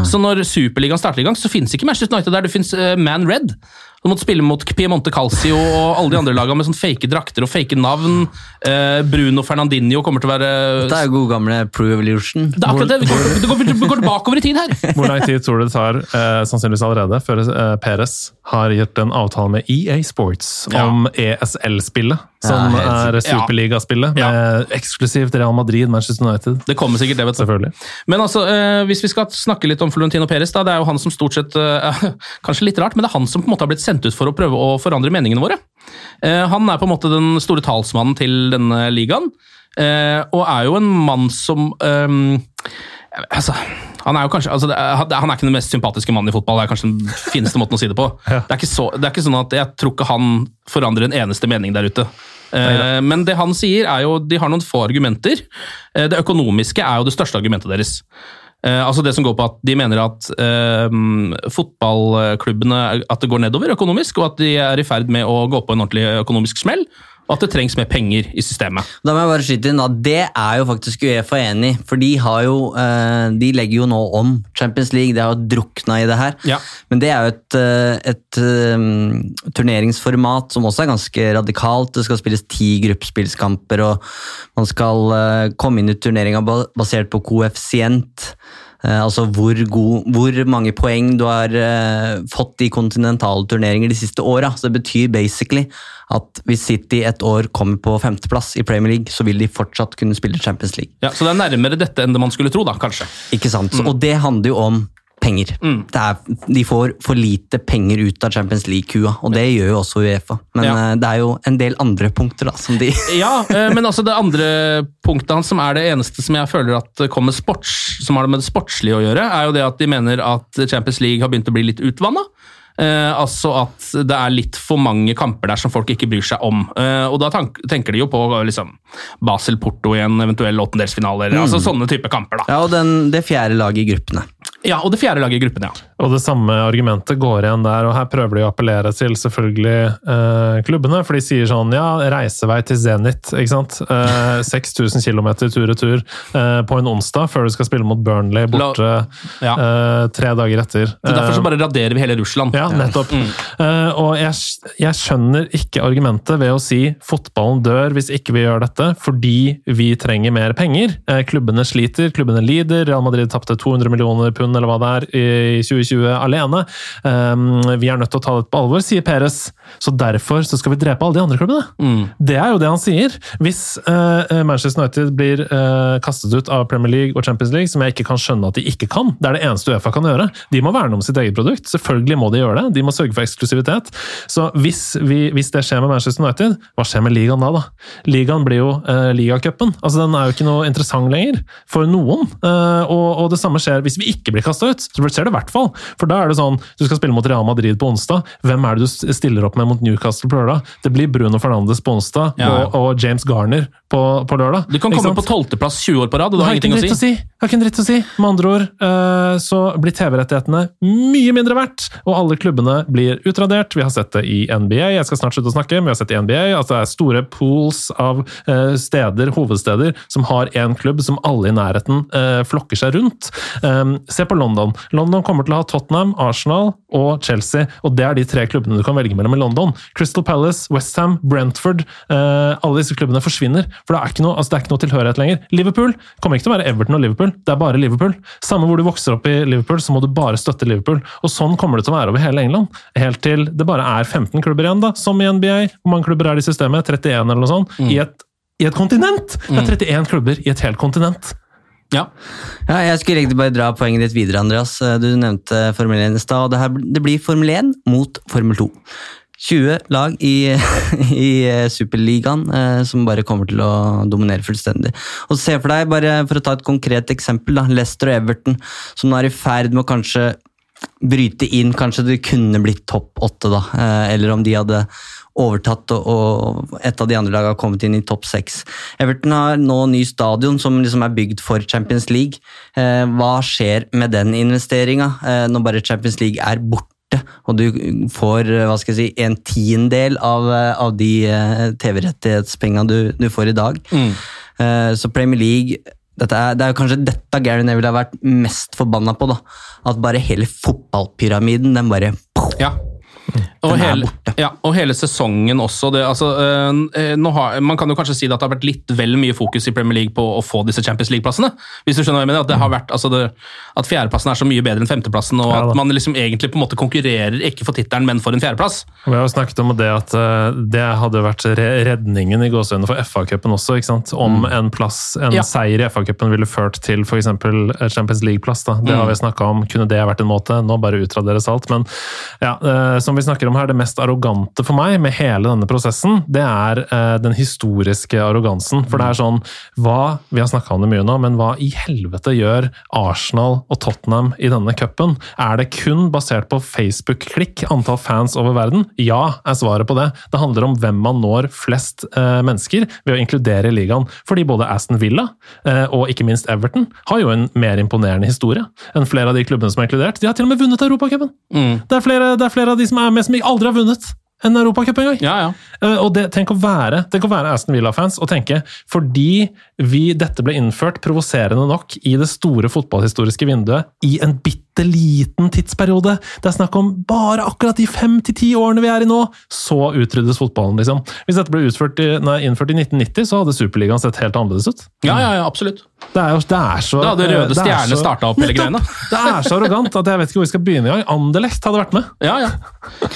Så når Superligaen starter i gang, så finnes ikke Manchester United der, det finnes eh, Man Red. Du måtte spille mot Piemonte Calcio og alle de andre lagene med sånn fake drakter og fake navn. Eh, Bruno Fernandinho kommer til å være Det er jo god gamle Pro Evolution. Det er akkurat det. Vi går, det går, vi går bakover i tid her. Hvor lang tid tror du det tar, eh, sannsynligvis allerede, før eh, Peres har gitt en avtale med EA Sports Ja. om ESL-spillet? Som Ja, er superligaspillet, Ja. med eksklusivt Real Madrid, Manchester United. Det kommer sikkert det, vet. Selvfølgelig. Men altså, eh, hvis vi skal snakke litt om Florentino Perez, da, det er jo han som stort sett eh, Kanskje litt rart, men det er han som på en måte har blitt sendt ut for å prøve å forandre meningene våre. Eh, han er på en måte den store talsmannen til denne ligaen, eh, og er jo en mann som eh, altså, han er jo kanskje, altså han er ikke den mest sympatiske mannen i fotball, det er kanskje den fineste måten å si det på. Det, er ikke så, det er ikke sånn at Jeg tror ikke han forandrer en eneste mening der ute. Eh, men det han sier, er jo de har noen få argumenter. Eh, det økonomiske er jo det største argumentet deres. Eh, altså det som går på at De mener at eh, fotballklubbene at det går nedover økonomisk, og at de er i ferd med å gå på en ordentlig økonomisk smell. At det trengs mer penger i systemet. Da må jeg bare skyte inn at Det er jo faktisk Uefa enig i, for de, har jo, eh, de legger jo nå om Champions League. De har jo drukna i det her. Ja. Men det er jo et, et, et eh, turneringsformat som også er ganske radikalt. Det skal spilles ti gruppespillskamper, og man skal eh, komme inn i turneringa basert på koeffisient. Eh, altså hvor, god, hvor mange poeng du har eh, fått i kontinentale turneringer de siste åra. Så det betyr basically at hvis City et år kommer på femteplass i Premier League, så vil de fortsatt kunne spille Champions League. Ja, så det er nærmere dette enn det man skulle tro, da, kanskje. Ikke sant? Mm. og det handler jo om penger. Det er, de får for lite penger ut av Champions League-kua, og det gjør jo også Uefa. Men Ja. eh, det er jo en del andre punkter da, som de Ja, eh, men altså det andre punktet hans, som er det eneste som jeg føler at kommer sports, som har det med det sportslige å gjøre, er jo det at de mener at Champions League har begynt å bli litt utvanna. Eh, altså at det er litt for mange kamper der som folk ikke bryr seg om. Eh, og da tenker de jo på liksom, Basel-Porto i en eventuell åttendelsfinale, mm. altså sånne type kamper. da. Ja, og den, det fjerde laget i gruppene. Ja, og det fjerde laget i gruppen, ja. Og det samme argumentet går igjen der, og her prøver de å appellere til selvfølgelig eh, klubbene, for de sier sånn ja, reisevei til Zenit, ikke sant. Eh, 6000 km tur-retur eh, på en onsdag før du skal spille mot Burnley borte Ja. eh, tre dager etter. Så Derfor så Eh, bare raderer vi hele Russland. ja, nettopp. Eh, og jeg, jeg skjønner ikke argumentet ved å si fotballen dør hvis ikke vi gjør dette, fordi vi trenger mer penger. Eh, klubbene sliter, klubbene lider. Real Madrid tapte 200 millioner pund eller hva det er i 2020 alene. Eh, vi er nødt til å ta dette på alvor, sier Perez. Så derfor så skal vi drepe alle de andre klubbene. Det er jo det han sier. Hvis eh, Manchester United blir eh, kastet ut av Premier League og Champions League, som jeg ikke kan skjønne at de ikke kan, det er det eneste Uefa kan gjøre. De må verne om sitt eget produkt. Selvfølgelig må de gjøre det. De må sørge for eksklusivitet. Så hvis, vi, hvis det skjer med Manchester United, hva skjer med ligaen da? da? Ligaen blir jo eh, ligacupen. Altså, den er jo ikke noe interessant lenger for noen. Eh, og, og det samme skjer hvis vi ikke blir kasta ut. Så ser det i hvert fall. For da er det sånn, du skal spille mot Real Madrid på onsdag. Hvem er det du stiller opp med mot Newcastle på lørdag? Det blir Bruno Fernandes på onsdag Ja, ja. og, og James Garner på, på lørdag. Du kan komme på tolvteplass 20 år på rad, og du har ingenting å si. å si. Har ikke en dritt å si. Med andre ord eh, så blir TV-rettighetene mye mindre verdt, og alle klubbene blir utradert. Vi har sett det i NBA, jeg skal snart slutte å snakke, men vi har sett det i NBA at det er store pools av eh, steder, hovedsteder, som har én klubb som alle i nærheten eh, flokker seg rundt. Um, se på London. London kommer til å ha Tottenham, Arsenal og Chelsea, og det er de tre klubbene du kan velge mellom i London. Crystal Palace, Westham, Brentford, eh, alle disse klubbene forsvinner, for det er ikke noe, altså det er ikke noe tilhørighet lenger. Liverpool kommer ikke til å være Everton og Liverpool, det er bare Liverpool. Samme hvor du vokser opp i Liverpool, så må du bare støtte Liverpool. Og sånn kommer det til å være over hele England, helt til det bare er 15 klubber igjen, da, som i NBA. Hvor mange klubber er det i systemet? 31 eller noe sånt? I, et, I et kontinent! Det er 31 klubber i et helt kontinent. Ja. Ja, jeg skulle egentlig bare dra poenget ditt videre, Andreas. Du nevnte Formel 1 i stad, og det, det blir Formel 1 mot Formel 2. 20 lag i, i Superligaen eh, som bare kommer til å dominere fullstendig. Og Se for deg, bare for å ta et konkret eksempel, da, Leicester og Everton, som nå er i ferd med å kanskje bryte inn. Kanskje det kunne blitt topp åtte, da. Eh, eller om de hadde overtatt og, et av de andre lagene har kommet inn i topp seks. Everton har nå ny stadion som liksom er bygd for Champions League. Eh, hva skjer med den investeringa eh, når bare Champions League er borte? Og du får eh, hva skal jeg si, en tiendedel av, av de TV-rettighetspenga du, du får i dag. Mm. så Premier League dette er, det er jo kanskje dette Gary Neville har vært mest forbanna på. da. At bare hele fotballpyramiden den bare Ja. Og hele, ja, og hele sesongen også. Det, altså, øh, har, man kan jo kanskje si at det har vært litt vel mye fokus i Premier League på å få disse Champions League-plassene. Hvis du skjønner hva jeg mener. At, det har vært, altså det, at fjerdeplassen er så mye bedre enn femteplassen, og Ja at man liksom egentlig på en måte konkurrerer ikke for tittelen, men for en fjerdeplass. Vi har jo snakket om det at eh, det hadde vært redningen i gåsehudene for FA-cupen også. ikke sant? Om en plass, en Ja. seier i FA-cupen ville ført til f.eks. Champions League-plass. da. Det Mm. har vi snakka om. Kunne det vært en måte? Nå bare utraderes alt. Men ja, eh, som vi snakker om her, det mest arrogante for meg med hele denne prosessen, det er eh, den historiske arrogansen. For det er sånn hva, Vi har snakka om det mye nå, men hva i helvete gjør Arsenal og Tottenham i denne cupen? Er det kun basert på Facebook-klikk, antall fans over verden? Ja, er svaret på det. Det handler om hvem man når flest eh, mennesker ved å inkludere i ligaen. Fordi både Aston Villa eh, og ikke minst Everton har jo en mer imponerende historie enn flere av de klubbene som er inkludert. De har til og med vunnet Europacupen! Det, er det er flere av de som er med som aldri har vunnet en europacup engang! Ja, ja. Eh, Og det, tenk, å være, tenk å være Aston Villa-fans og tenke fordi vi, dette ble innført provoserende nok i det store fotballhistoriske vinduet i en bitte liten tidsperiode Det er snakk om bare akkurat de fem til ti årene vi er i nå, så utryddes fotballen, liksom. Hvis dette ble i, nei, innført i 1990, så hadde Superligaen sett helt annerledes ut. Ja, ja, ja, absolutt. Det er jo det er så Da hadde Røde er Stjerne starta opp hele Nettopp! Det er så arrogant at jeg vet ikke hvor vi skal begynne engang. Anderlecht hadde vært med. Ja, ja.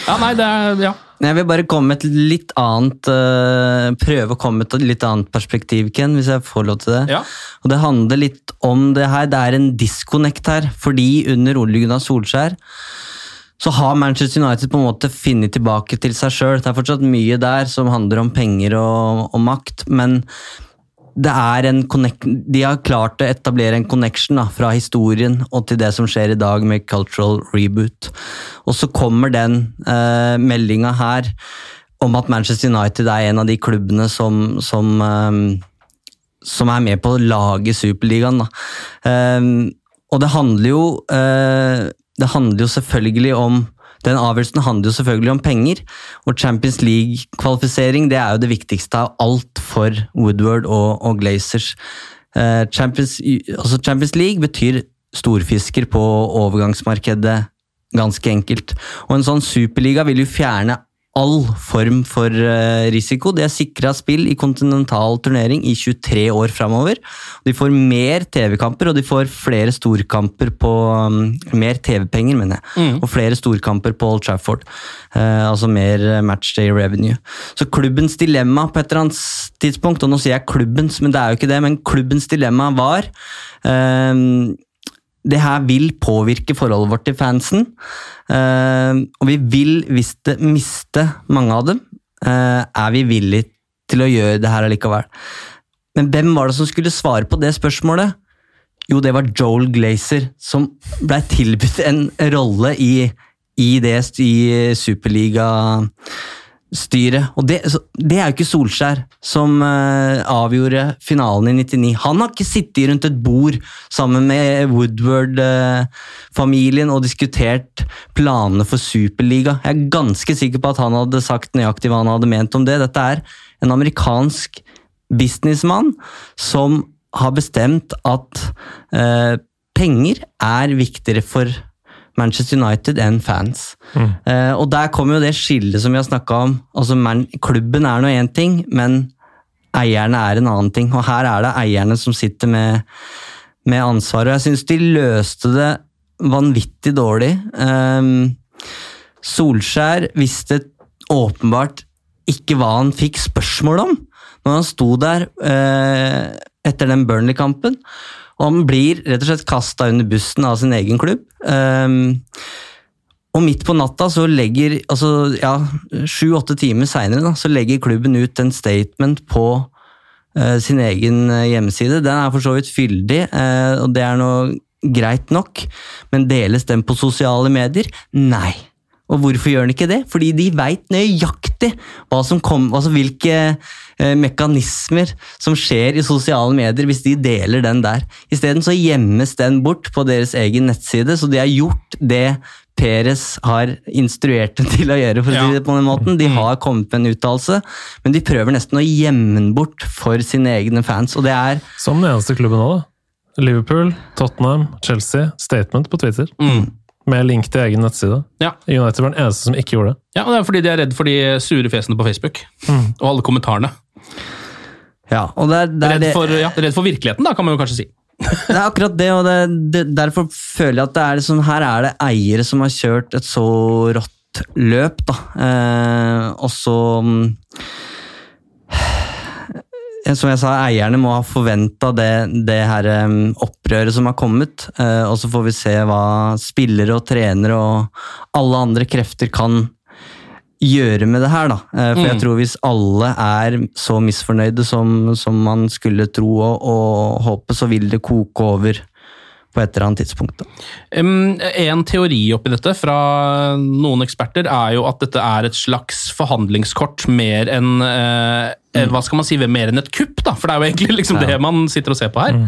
ja nei, det er Ja. Jeg vil bare komme med et litt annet eh, Prøve å komme med et litt annet perspektiv, Ken, hvis jeg får lov til det. Ja. Og Det handler litt om det her. Det er en disconnect her. Fordi under Ole Gunnar Solskjær så har Manchester United på en måte funnet tilbake til seg sjøl. Det er fortsatt mye der som handler om penger og, og makt, men det er en de har klart å etablere en connection da, fra historien og til det som skjer i dag med cultural reboot. Og så kommer den eh, meldinga her om at Manchester United er en av de klubbene som, som, eh, som er med på å lage Superligaen. Eh, og det handler jo eh, Det handler jo selvfølgelig om den avgjørelsen handler jo selvfølgelig om penger, og Champions League-kvalifisering det er jo det viktigste av alt for Woodward og, og Glazers. Eh, Champions, altså Champions League betyr storfisker på overgangsmarkedet, ganske enkelt. Og en sånn superliga vil jo fjerne all form for eh, risiko. De er sikra spill i kontinental turnering i 23 år framover. De får mer TV-kamper, og de får flere storkamper på um, Mer TV-penger, mener jeg. Mm. Og flere storkamper på Old Trafford. Eh, altså mer matchday revenue. Så klubbens dilemma på et eller annet tidspunkt, og nå sier jeg klubbens, men det er jo ikke det, men klubbens dilemma var eh, det her vil påvirke forholdet vårt til fansen. Uh, og vi vil visst miste mange av dem. Uh, er vi villige til å gjøre det her allikevel? Men hvem var det som skulle svare på det spørsmålet? Jo, det var Joel Glazer, som blei tilbudt en rolle i, i det i Superliga styret. Og det, det, er jo ikke Solskjær som uh, avgjorde finalen i 99. Han har ikke sittet rundt et bord sammen med Woodward-familien uh, og diskutert planene for Superliga. Jeg er ganske sikker på at han hadde sagt nøyaktig hva han hadde ment om det. Dette er en amerikansk businessmann som har bestemt at uh, penger er viktigere for Manchester United enn fans. Mm. Uh, og der kommer jo det skillet som vi har snakka om. Altså, man, klubben er nå én ting, men eierne er en annen ting. Og her er det eierne som sitter med, med ansvaret. Og jeg syns de løste det vanvittig dårlig. Um, Solskjær visste åpenbart ikke hva han fikk spørsmål om når han sto der uh, etter den Burnley-kampen. Og han blir rett og slett kasta under bussen av sin egen klubb. Um, og midt på natta, så legger altså ja, sju-åtte timer seinere, så legger klubben ut en statement på uh, sin egen hjemmeside. Den er for så vidt fyldig, uh, og det er noe greit nok, men deles den på sosiale medier? Nei. Og hvorfor gjør den ikke det? Fordi de veit nøyaktig hva som kom, altså hvilke eh, mekanismer som skjer i sosiale medier hvis de deler den der. Isteden så gjemmes den bort på deres egen nettside, så de har gjort det Peres har instruert dem til å gjøre. for å si det på den måten. De har kommet med en uttalelse, men de prøver nesten å gjemme den bort for sine egne fans. og det er... Som den eneste klubben nå, da. Liverpool, Tottenham, Chelsea. Statement på Twitter. Mm. Med link til egen nettside. Ja. United var den eneste som ikke gjorde det. Ja, og det er fordi de er redd for de sure fjesene på Facebook. Mm. Og alle kommentarene. Ja, og det er, det er redd, for, ja, redd for virkeligheten, da, kan man jo kanskje si. Det er akkurat det, og det, det, derfor føler jeg at det er liksom, her er det eiere som har kjørt et så rått løp, da. Eh, og så mm, Som jeg sa, eierne må ha forventa det, det her um, opprøret som har kommet. Uh, og så får vi se hva spillere og trenere og alle andre krefter kan gjøre med det her, da. Uh, For jeg Mm. tror hvis alle er så misfornøyde som, som man skulle tro og, og håpe, så vil det koke over på et eller annet tidspunkt. Um, en teori oppi dette fra noen eksperter er jo at dette er et slags forhandlingskort mer enn uh, mm. hva skal man si, mer enn et kupp, da, for det er jo egentlig liksom Ja. det man sitter og ser på her.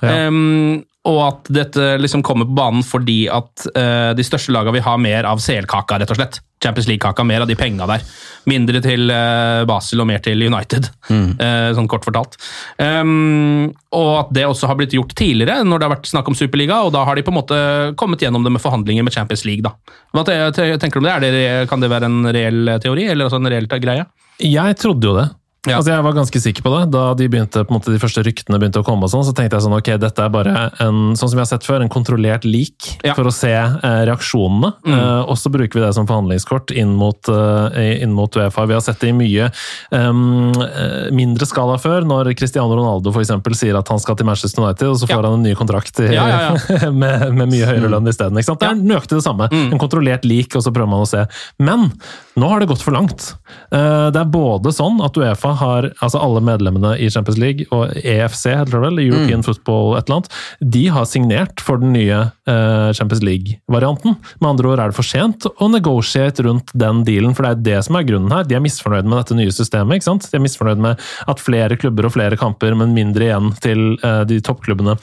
Ja. Um, og at dette liksom kommer på banen fordi at uh, de største lagene vil ha mer av CL-kaka, rett og slett. Champions League-kaka, mer av de penga der. Mindre til uh, Basel og mer til United, eh, sånn kort fortalt. Um, og at det også har blitt gjort tidligere, når det har vært snakk om Superliga, og da har de på en måte kommet gjennom det med forhandlinger med Champions League. da. Hva te te tenker du om det? Er det? Kan det være en reell teori, eller altså en reell greie? Jeg trodde jo det. Ja. Altså Jeg var ganske sikker på det. Da de, begynte, måte, de første ryktene begynte å komme, sånn, så tenkte jeg sånn, ok, dette er bare en sånn som vi har sett før, en kontrollert lik Ja. for å se eh, reaksjonene. Mm. Eh, og så bruker vi det som forhandlingskort inn mot, eh, inn mot Uefa. Vi har sett det i mye eh, mindre skala før, når Cristiano Ronaldo for eksempel, sier at han skal til Manchester United, og så får Ja. han en ny kontrakt i, med, med mye høyere lønn isteden. Det er nøyaktig det samme. Mm. En kontrollert lik, og så prøver man å se. Men nå har det gått for langt. Eh, Det er både sånn at Uefa har altså alle medlemmene i Champions League, og EFC heter det vel, European Football et eller annet, de har signert for den nye uh, Champions League-varianten. Med andre ord er det for sent å negotiate rundt den dealen, for det er det som er grunnen her. De er misfornøyd med dette nye systemet. ikke sant? De er misfornøyd med at flere klubber og flere kamper, men mindre igjen til uh, de toppklubbene.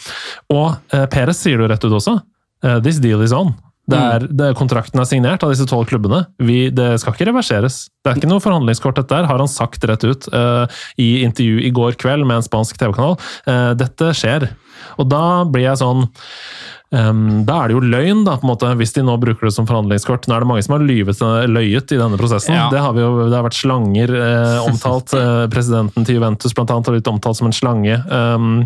Og uh, Perez sier det jo rett ut også. Uh, This deal is on. Det er, det er kontrakten er signert av disse tolv klubbene. Vi, det skal ikke reverseres. Det er ikke noe forhandlingskort, dette her, har han sagt rett ut uh, i intervju i går kveld med en spansk TV-kanal. Uh, dette skjer. Og da blir jeg sånn um, da er det jo løgn, da, på en måte, hvis de nå bruker det som forhandlingskort. Nå er det mange som har lyvet, løyet i denne prosessen. Ja. Det, har vi jo, det har vært slanger eh, omtalt. Eh, presidenten til Juventus blant annet, har blitt omtalt som en slange. Ehm,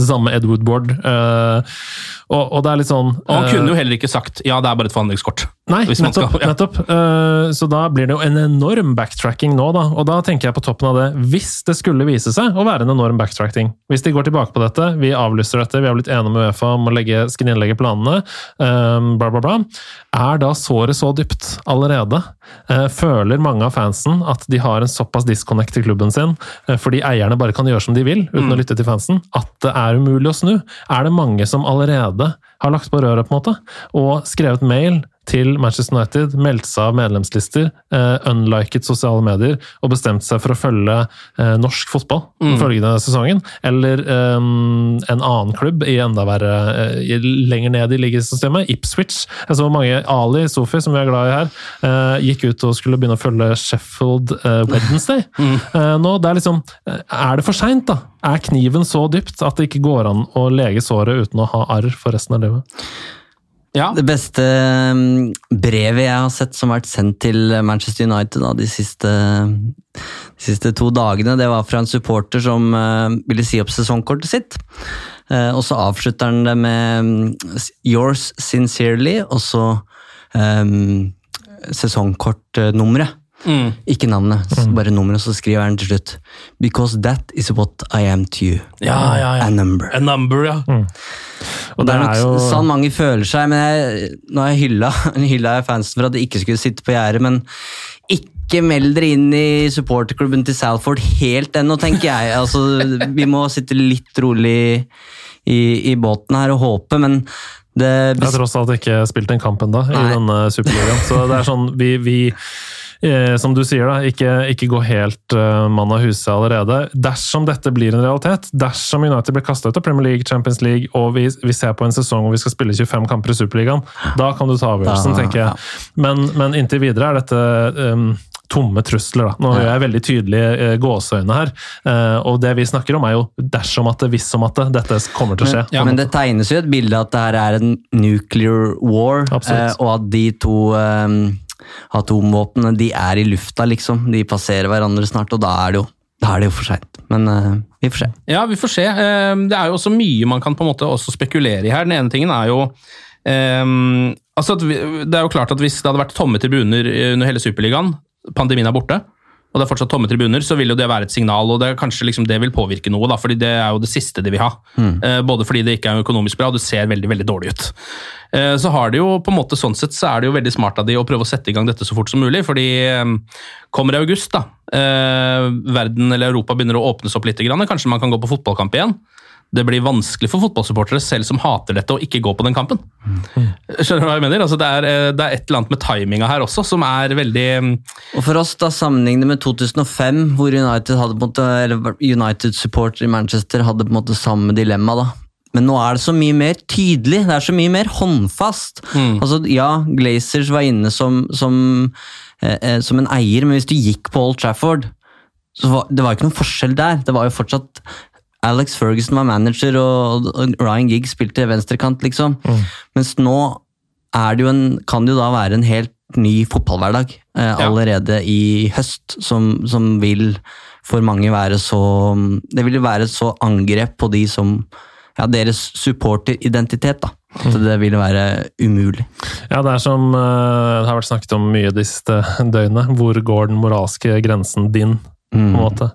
det samme med Ed Woodward. Uh, og, og det er litt sånn Og han eh, kunne jo heller ikke sagt ja, det er bare et forhandlingskort. Nei, nettopp. skal- ja. nettopp. Uh, så da blir det jo en enorm backtracking nå, da. Og da tenker jeg på toppen av det, hvis det skulle vise seg å være en enorm backtracking Hvis de går tilbake på dette, vi avlyser dette, vi har blitt enige med Uefa om å legge, skrinlegge planene, eh, bla, bla, bla. Er da såret så dypt allerede? Uh, Føler mange av fansen at de har en såpass disconnect til klubben sin, uh, fordi eierne bare kan gjøre som de vil, uten å lytte til fansen, at det er umulig å snu? Er det mange som allerede har lagt på røret, på en måte, og skrevet mail til Manchester United, meldt seg av medlemslister, uh, unliket sosiale medier og bestemt seg for å følge uh, norsk fotball mm. følgende sesongen, eller um, en annen klubb i enda verre uh, lenger ned i ligasystemet, Ipswich. Jeg så mange Ali Sofi, som vi er glad i her, gikk ut og skulle begynne å følge Sheffield Wednesday. Eh, nå, det er liksom Er det for seint, da? Er kniven så dypt at det ikke går an å lege såret uten å ha arr for resten av livet? Ja. Det beste mm, brevet jeg har sett som har vært sendt til Manchester United da, de, siste, de siste to dagene, det var fra en supporter som eh, ville si opp sesongkortet sitt. Eh, og så avslutter han det med mm, 'Yours sincerely', og så um, sesongkortnummeret. Mm. Ikke navnet, mm. bare nummeret, så skriver han til slutt 'Because that is what I am to you'. Ja, ja, ja. A number. A number, ja. Og Det er nok er jo sånn mange føler seg, men jeg, nå har jeg hylla, hylla jeg fansen for at de ikke skulle sitte på gjerdet, men ikke meld dere inn i supporterklubben til Salford helt ennå, tenker jeg. Altså, vi må sitte litt rolig i, i båten her og håpe, men det Jeg har tross alt ikke spilt en kamp ennå i denne superligaen. Så det er sånn, vi, vi eh, som du sier, da, ikke, ikke gå helt eh, mann av huset allerede. Dersom dette blir en realitet, dersom United blir kasta ut av Premier League, Champions League, og vi, vi ser på en sesong hvor vi skal spille 25 kamper i Superligaen, da kan du ta avgjørelsen, tenker jeg. Men, men inntil videre er dette um, tomme trusler. da. Nå gjør jeg veldig tydelige eh, gåseøyne her. eh, og det vi snakker om, er jo dersom at det, hvis om at det, dette kommer til å skje. Ja, men det tegnes jo et bilde at det her er en nuclear war, Absolutt. og at de to atomvåpnene de er i lufta, liksom. De passerer hverandre snart, og da er det jo, er det jo for seint. Men uh, vi får se. Ja, vi får se. Eh, Det er jo også mye man kan på en måte også spekulere i her. Den ene tingen er jo um, altså vi, Det er jo klart at hvis det hadde vært tomme tribuner under hele Superligaen, pandemien er borte, og det er fortsatt tomme tribuner, så vil jo det være et signal, og det er kanskje liksom det vil påvirke noe, da, fordi det er jo det siste de vil ha. Eh, både fordi det ikke er økonomisk bra, og det ser veldig veldig dårlig ut. Eh, så har det jo på en måte sånn sett så er det jo veldig smart av de å prøve å sette i gang dette så fort som mulig, fordi eh, kommer i august, da, verden eller Europa begynner å åpnes opp litt, kanskje man kan gå på fotballkamp igjen. Det blir vanskelig for fotballsupportere selv som hater dette, å ikke gå på den kampen. Skjønner du hva jeg mener? Altså, det, er, eh, det er et eller annet med timinga her også som er veldig Og for oss, da, sammenlignet med 2005, hvor United hadde på en måte, eller United-supporter i Manchester hadde på en måte samme dilemma, da. Men nå er det så mye mer tydelig, det er så mye mer håndfast. Altså, ja, Glazers var inne som, som, eh, eh, som en eier, men hvis du gikk på Old Trafford, så var det var ikke noen forskjell der. Det var jo fortsatt Alex Ferguson var manager, og, Ryan Giggs spilte venstrekant, liksom. Mens nå det en, kan det jo da være en helt ny fotballhverdag eh, allerede i høst, som, som vil for mange være så Det vil jo være så angrep på de som ja, deres supporteridentitet, da. Så det vil være umulig. Ja, det er som eh, det har vært snakket om mye de siste døgnene. Hvor går den moralske grensen din? På en måte.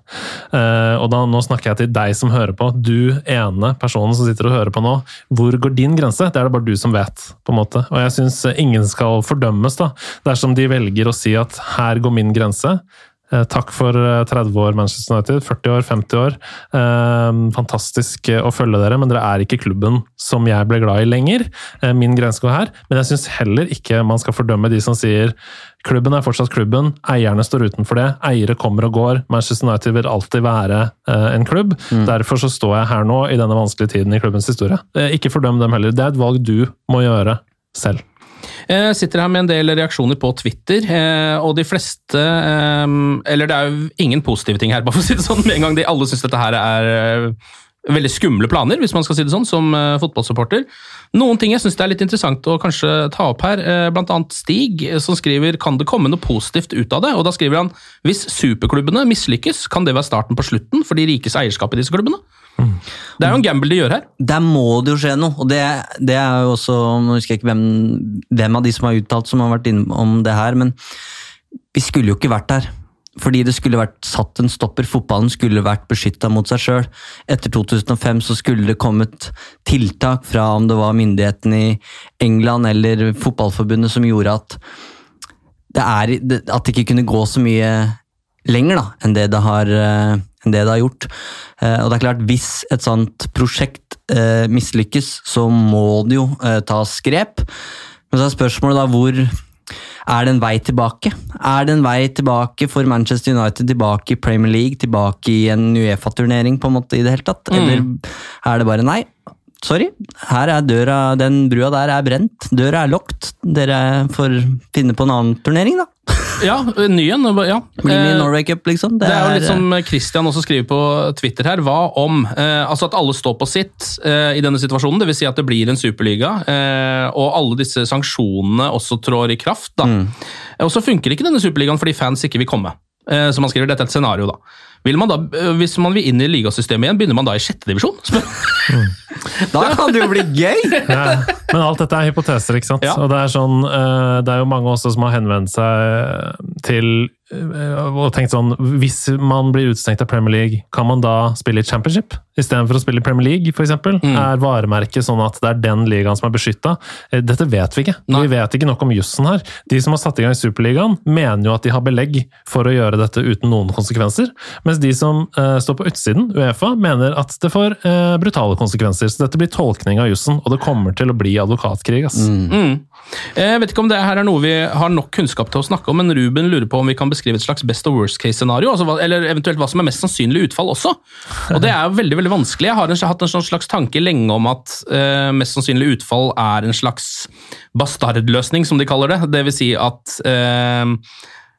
Uh, og da, Nå snakker jeg til deg som hører på. Du ene personen som sitter og hører på nå. Hvor går din grense? Det er det bare du som vet. på en måte. Og jeg syns ingen skal fordømmes da, dersom de velger å si at her går min grense. Eh, takk for eh, 30 år Manchester United, 40 år, 50 år. Eh, fantastisk eh, å følge dere, men dere er ikke klubben som jeg ble glad i lenger. Eh, min grense går her, men jeg syns heller ikke man skal fordømme de som sier klubben er fortsatt klubben, eierne står utenfor det, eiere kommer og går. Manchester United vil alltid være eh, en klubb. Derfor så står jeg her nå i denne vanskelige tiden i klubbens historie. Eh, ikke fordøm dem heller, det er et valg du må gjøre selv. Jeg sitter her med en del reaksjoner på Twitter, eh, og de fleste eh, Eller det er jo ingen positive ting her, bare for å si det sånn. Med en gang de alle syns dette her er eh, veldig skumle planer, hvis man skal si det sånn, som eh, fotballsupporter. Noen ting jeg syns er litt interessant å kanskje ta opp her, eh, blant annet Stig, eh, som skriver kan det komme noe positivt ut av det? Og da skriver han hvis superklubbene mislykkes, kan det være starten på slutten for de rikes eierskap i disse klubbene? Det er jo en gamble de gjør her. Der må det jo skje noe, og det, det er jo også Nå husker jeg ikke hvem, hvem av de som har uttalt som har vært innom det her, men vi skulle jo ikke vært der. Fordi det skulle vært satt en stopper. Fotballen skulle vært beskytta mot seg sjøl. Etter 2005 så skulle det kommet tiltak fra om det var myndighetene i England eller fotballforbundet som gjorde at det, er, at det ikke kunne gå så mye lenger da, enn det det har, eh, det det har gjort. Eh, og det er klart, Hvis et sånt prosjekt eh, mislykkes, så må det jo tas grep. Men så er spørsmålet da hvor er det en vei tilbake? Er det en vei tilbake for Manchester United, tilbake i Premier League, tilbake i en Uefa-turnering på en måte i det hele tatt? Mm. Eller er det bare nei? Sorry, her er døra, den brua der er brent. Døra er lukket. Dere får finne på en annen turnering, da. Ja, ny en. Ja. Bli i Eh, Norway Cup, liksom. Det er jo litt som Christian også skriver på Twitter her. Hva om eh, altså at alle står på sitt eh, i denne situasjonen? Dvs. Si at det blir en superliga, eh, og alle disse sanksjonene også trår i kraft. da. Og så funker ikke denne superligaen fordi fans ikke vil komme. Eh, som han skriver, Dette er et scenario, da. Vil man da, eh, Hvis man vil inn i ligasystemet igjen, begynner man da i sjette divisjon? Da kan det jo bli gøy! Ja, men alt dette er hypoteser, ikke sant? Ja. Og det er, sånn, eh, det er jo mange også som har henvendt seg til eh, og tenkt sånn Hvis man blir utestengt av Premier League, kan man da spille i Championship istedenfor å spille i Premier League, f.eks.? Mm. Er varemerket sånn at det er den ligaen som er beskytta? Dette vet vi ikke. Nei. Vi vet ikke nok om jussen her. De som har satt i gang Superligaen, mener jo at de har belegg for å gjøre dette uten noen konsekvenser, mens de som uh, står på utsiden, Uefa, mener at det får uh, brutale konsekvenser. Så dette blir tolkning av jussen, og det kommer til å bli advokatkrig. ass. Mm. Jeg vet ikke om det her er noe vi har nok kunnskap til å snakke om, men Ruben lurer på om vi kan beskrive et slags best og worst case-scenario, altså eller eventuelt hva som er mest sannsynlig utfall også. Og det er jo veldig veldig vanskelig. Jeg har en, hatt en sånn slags tanke lenge om at uh, mest sannsynlig utfall er en slags bastardløsning, som de kaller det. Det vil si at eh,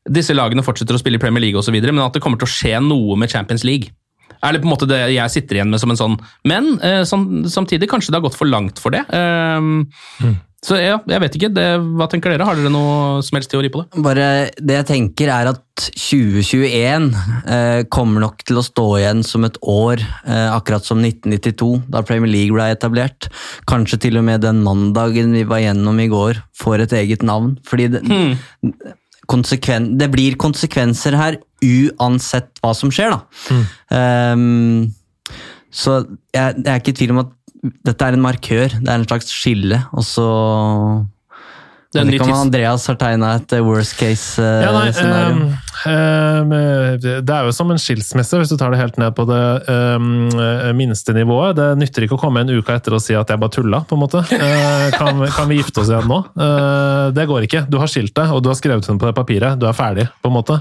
disse lagene fortsetter å spille i Premier League osv., men at det kommer til å skje noe med Champions League. Er det på en måte det jeg sitter igjen med som en sånn Men eh, som, samtidig, kanskje det har gått for langt for det. Eh, Så ja, jeg vet ikke. Det, hva tenker dere? Har dere noe som helst teori på det? Bare Det jeg tenker er at 2021 eh, kommer nok til å stå igjen som et år, eh, akkurat som 1992, da Premier League ble etablert. Kanskje til og med den mandagen vi var gjennom i går, får et eget navn. Fordi det, konsekven, det blir konsekvenser her uansett hva som skjer, da. Ehm, så jeg, jeg er ikke i tvil om at dette er en markør, det er en slags skille, og så Det er en vet ny ikke om tids- Andreas har tegna et eh, worst case eh, Ja, um, det er jo som en skilsmisse, hvis du tar det helt ned på det um, minste nivået. Det nytter ikke å komme en uke etter og si at jeg bare tulla, på en måte. Uh, kan, vi- kan vi gifte oss igjen nå? Uh, det går ikke. Du har skilt deg, og du har skrevet under på det papiret. Du er ferdig, på en måte.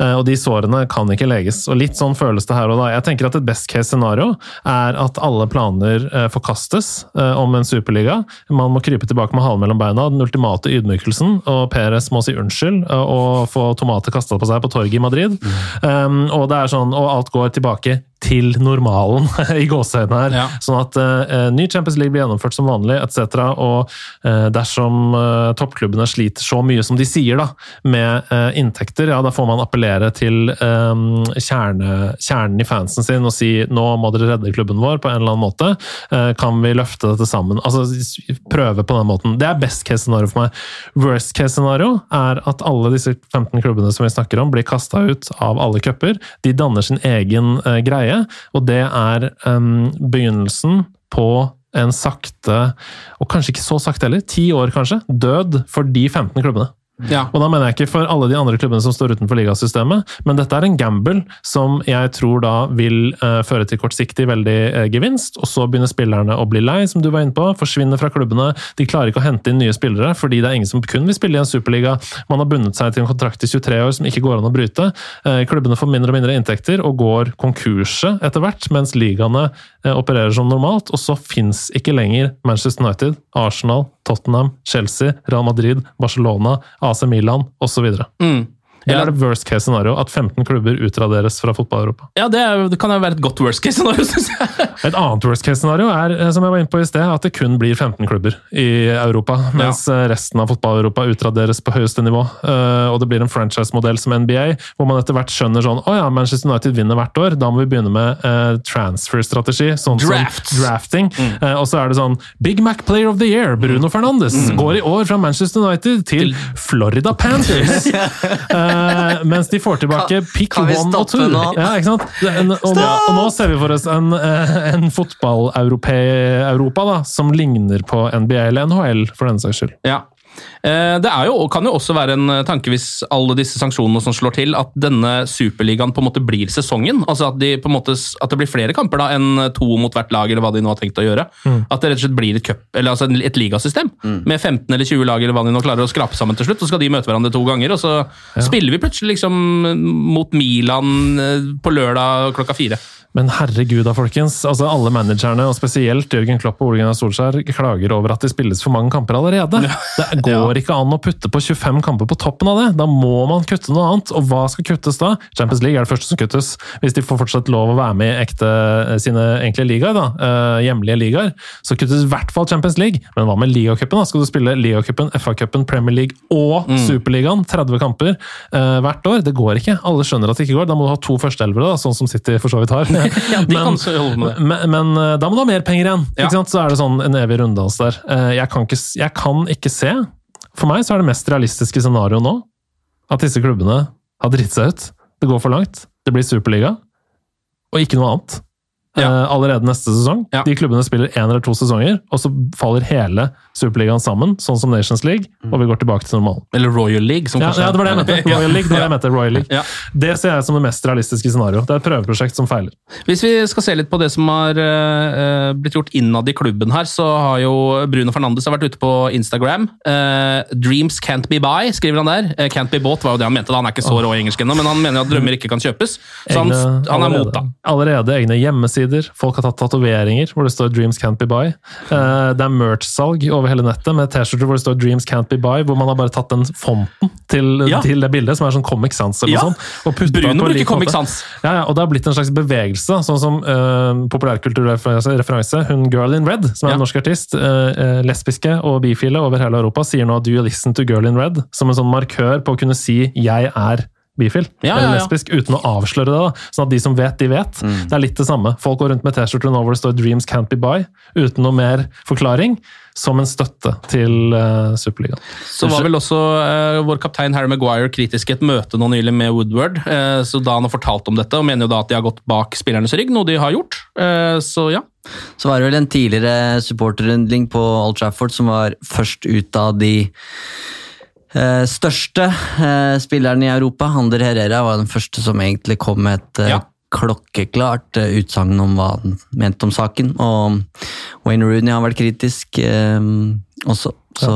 Uh, og de sårene kan ikke leges. Og litt sånn føles det her og da. Jeg tenker at et best case scenario er at alle planer forkastes om en superliga. Man må krype tilbake med halen mellom beina. Den ultimate ydmykelsen, og Perez må si unnskyld eh, og få tomater kasta på seg på torget i Madrid. Um, og det er sånn, og alt går tilbake til normalen, i gåseøynene her. Ja. Sånn at uh, ny Champions League blir gjennomført som vanlig, etc. Og uh, dersom uh, toppklubbene sliter så mye som de sier, da, med inntekter, ja, da får man appellere til um, kjerne, kjernen i fansen sin og si nå må dere redde klubben vår på en eller annen måte. Kan vi løfte dette sammen? Altså prøve på den måten. Det er best case scenario for meg. Worst case scenario er at alle disse 15 klubbene som vi snakker om, blir kasta ut av alle cuper. De danner sin egen eh, greie, og det er um, begynnelsen på en sakte, og kanskje ikke så sakte heller, ti år kanskje, død for de 15 klubbene. Og da mener jeg ikke for alle de andre klubbene som står utenfor ligasystemet, men dette er en gamble som jeg tror da vil uh, føre til kortsiktig veldig uh, gevinst, og så begynner spillerne å bli lei, som du var inne på, forsvinner fra klubbene. De klarer ikke å hente inn nye spillere, fordi det er ingen som kun vil spille i en superliga. Man har bundet seg til en kontrakt i 23 år som ikke går an å bryte. Uh, klubbene får mindre og mindre inntekter og går konkurse etter hvert, mens ligaene opererer som normalt, og så fins ikke lenger Manchester United, Arsenal, Tottenham, Chelsea, Real Madrid, Barcelona, AC Milan osv. Mm. Eller er det worst case scenario at 15 klubber utraderes fra fotball-Europa? Ja, det, er, det kan jo være et godt worst case scenario, synes jeg. Et annet worst case scenario er eh, som jeg var inne på i sted, at det kun blir 15 klubber i Europa, mens ja. resten av fotball-Europa utraderes på høyeste nivå. Eh, Og det blir en franchise-modell som NBA, hvor man etter hvert skjønner sånn Å ja, Manchester United vinner hvert år, da må vi begynne med uh, transfer-strategi. Sånn Drafts. som drafting. Eh, Og så er det sånn Big Mac Player of the Year, Bruno Fernandes, går i år fra Manchester United til Florida Panthers. Eh, mens de får tilbake pick kan one og two. nå? Ja, ikke sant? En- Og nå, og nå ser vi for oss en, eh, en fotball-Europa da, som ligner på NBA eller NHL, for den saks skyld. Ja. Eh, Det er jo, kan jo også være en eh, tanke hvis alle disse sanksjonene som slår til, at denne superligaen på en måte blir sesongen. Altså at, de på en måte, at det blir flere kamper da enn to mot hvert lag, eller hva de nå har tenkt å gjøre. At det rett og slett blir et, cup, eller altså et ligasystem med 15 eller 20 lag, eller hva de nå klarer å skrape sammen til slutt. Så skal de møte hverandre to ganger, og så spiller vi plutselig liksom mot Milan eh, på lørdag klokka fire. Men herregud da, folkens. altså Alle managerne, og spesielt Jørgen Klopp og Ole Gunnar Solskjær, klager over at det spilles for mange kamper allerede. Det går ikke an å putte på 25 kamper på toppen av det. Da må man kutte noe annet. Og hva skal kuttes da? Champions League er det første som kuttes. Hvis de får fortsatt lov å være med i ekte, sine enkle ligaer, da, eh, hjemlige ligaer, så kuttes i hvert fall Champions League. Men hva med ligacupen? Skal du spille ligacupen, FA-cupen, Premier League og Superligaen? 30 kamper eh, hvert år? Det går ikke. Alle skjønner at det ikke går. Da må du ha to førsteelvere, sånn som City for så vidt har. Ja, de det. men, men eh, da må du ha mer penger igjen. Ja. Så er det sånn en evig runddans der. Eh, Jeg kan, ikke, jeg kan ikke se For meg så er det mest realistiske scenarioet nå at disse klubbene har dritt seg ut. Det går for langt. Det blir superliga, og ikke noe annet. Ja. Eh, allerede neste sesong. Ja. De klubbene spiller én eller to sesonger, og så faller hele superligaen sammen, sånn som Nations League, og vi går tilbake til normalen. Eller Royal League, som Ja, kanskje ja, det var det jeg mente. Royal League, det jeg mente. Royal League. Det ser jeg som det mest realistiske scenario. Det er et prøveprosjekt som feiler. Hvis vi skal se litt på det som har uh, blitt gjort innad i klubben her, så har jo Bruno Fernandes har vært ute på Instagram. Uh, 'Dreams can't be by', skriver han der. Uh, 'Can't be bought' var jo det han mente. da. Han er ikke så rå i engelsk ennå, men han mener jo at drømmer ikke kan kjøpes. Så han, Egne- han er mot, da. Allerede egne hjemmesider. Folk har tatt tatoveringer hvor det står 'Dreams can't be buy'. Eh, Det er merch-salg over hele nettet med T-skjorter hvor det står 'Dreams can't be by', hvor man har bare tatt den fonten til, Ja. til det bildet, som er sånn Comic Sans eller Ja. sånt. og Bruno bruker Comic. Sans. Ja, ja, og det har blitt en slags bevegelse, sånn som uh, populærkulturreferanse. Hun Girl in Red, som er en norsk artist, eh, lesbiske og bifile over hele Europa, sier nå 'Do you listen to Girl in Red?' som en sånn markør på å kunne si 'jeg er' bifil Ja, eller ja, ja. lesbisk, uten å avsløre det. da, Sånn at de som vet, de vet. Det er litt det samme. Folk går rundt med T-skjorter nå hvor det står 'Dreams can't be by', uten noe mer forklaring, som en støtte til uh, Superligaen. Så var vel også uh, vår kaptein Harry Maguire kritisk i et møte nå nylig med Woodward. Uh, så da han har fortalt om dette, og mener jo da at de har gått bak spillernes rygg, noe de har gjort. Eh, så ja. Så var det vel en tidligere supporterrundling på Old Trafford som var først ut av de eh, største eh, spillerne i Europa. Ander Herrera var den første som egentlig kom med et eh, Ja. Klokkeklart eh, utsagn om hva han mente om saken. Og Wayne Rooney har vært kritisk eh, også. Så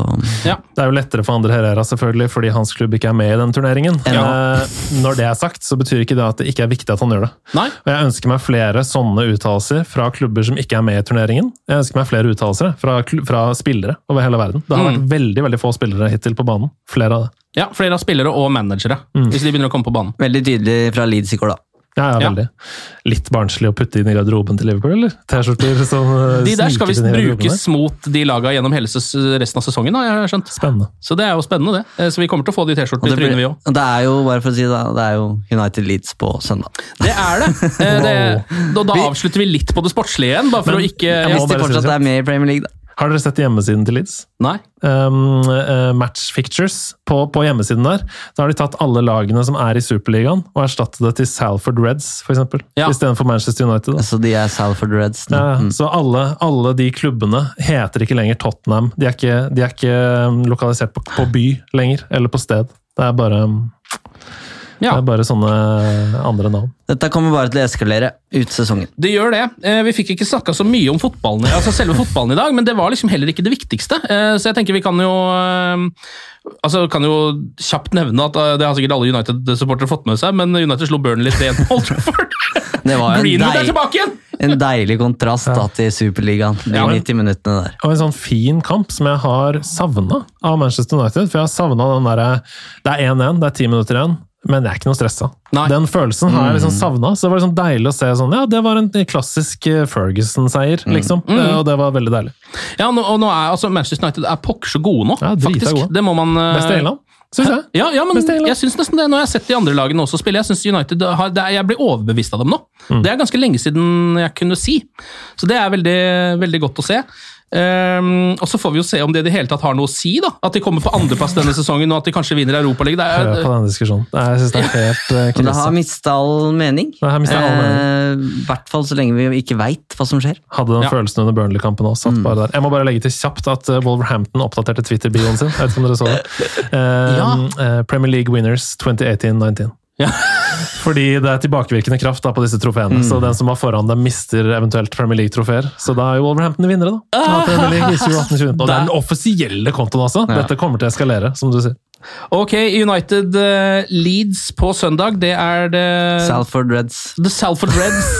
ja. Det er jo lettere for Andre Herrera, selvfølgelig, fordi hans klubb ikke er med i den turneringen. Ja. Eh, når det er sagt, så betyr ikke det at det ikke er viktig at han gjør det. Nei. Og Jeg ønsker meg flere sånne uttalelser fra klubber som ikke er med i turneringen. Jeg ønsker meg flere uttalelser fra, fra spillere over hele verden. Det har vært veldig veldig få spillere hittil på banen. Flere av det. ja, flere av spillere og managere, hvis de begynner å komme på banen. veldig tydelig fra Leeds i går, da. Ja, ja, Ja. veldig. Litt barnslig å putte inn i garderoben til Liverpool, eller? T-skjorter som eh, De der skal visst brukes mot de laga gjennom hele ses- resten av sesongen, har jeg skjønt. Spennende. Så det er jo spennende, det. Eh, Så vi kommer til å få de T-skjortene i trynet, vi òg. og det er jo, bare for å si det, det er jo United Leeds på søndag. Det er det. det, det da, da avslutter vi litt på det sportslige igjen, bare for Men å ikke jeg må Hvis de bare si fortsatt det. er med i Premier League, da. Har dere sett hjemmesiden til Leeds? Nei? Um, uh, match Fictures. På, på hjemmesiden der så har de tatt alle lagene som er i Superligaen, og erstattet det til Salford Reds, f.eks. Ja. Istedenfor Manchester United. Da. Så de er Salford Reds. Mm. Ja. Så alle, alle de klubbene heter ikke lenger Tottenham. De er ikke, de er ikke lokalisert på, på by lenger, eller på sted. Det er bare, um, det er bare sånne andre navn. Dette kommer bare til å eskalere ut sesongen. Det gjør det. Eh, Vi fikk ikke snakka så mye om fotballen, altså selve fotballen i dag, men det var liksom heller ikke det viktigste. Eh, Så jeg tenker vi kan jo eh, altså kan jo kjapt nevne at det har sikkert alle United-supportere fått med seg, men United slo Burnley 3-1 på Old Trafford. Det var en, Greenwood er deil, tilbake igjen! en deilig kontrast da, til Superligaen, de Ja, men- 90 minuttene der. Og en sånn fin kamp som jeg har savna av Manchester United. For jeg har savna den derre Det er 1-1, det er ti minutter igjen, men jeg er ikke noe stressa. Nei. Den følelsen har jeg liksom savna. Så det var liksom deilig å se sånn Ja, det var en klassisk eh, Ferguson-seier, liksom. Mm. Og det var veldig deilig. Ja, nå, og nå er altså Manchester United er pokker så gode nå, Ja, faktisk. gode. Det må man uh... Best i England, syns jeg. Ja, ja, men jeg syns nesten det. Når jeg har sett de andre lagene også spille. Jeg synes United har, er, jeg blir overbevist av dem nå. Mm. Det er ganske lenge siden jeg kunne si. Så det er veldig, veldig godt å se. Ehm, og så får vi jo se om det i det hele tatt har noe å si. da. At de kommer på andreplass denne sesongen og at de kanskje vinner Europaligaen. Hør Det på er- denne diskusjonen. Nei, Jeg det er helt uh, Men det har mista all mening. Det har mistet all mening. Eh, hvert fall så lenge vi ikke veit hva som skjer. Hadde den Ja. følelsen under Burnley-kampen også. Mm. Jeg må bare legge til kjapt at eh, Wolverhampton oppdaterte Twitter-bioen sin. Jeg vet ikke om dere så det. Um, Ja. uh, Premier League Winners 2018-19. Ja. Fordi det er tilbakevirkende kraft da på disse trofeene. Så den som var foran dem, mister eventuelt Premier League-trofeer. Så da er jo Wolverhampton vinnere, da. Premier League i 2018-2019. Og det er den offisielle kontoen altså. Ja. Dette kommer til å eskalere, som du sier. Ok, United uh, Leeds på søndag. Det er det Salford Reds. The Salford Reds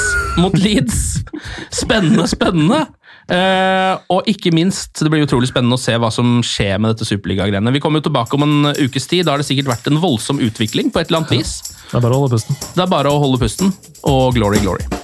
mot Leeds. Spennende, spennende. Eh, og ikke minst, det blir utrolig spennende å se hva som skjer med dette superligagreiene. Vi kommer jo tilbake om en ukes tid. Da har det sikkert vært en voldsom utvikling på et eller annet vis. Det er bare å holde pusten. Det er bare å holde pusten, og glory, glory.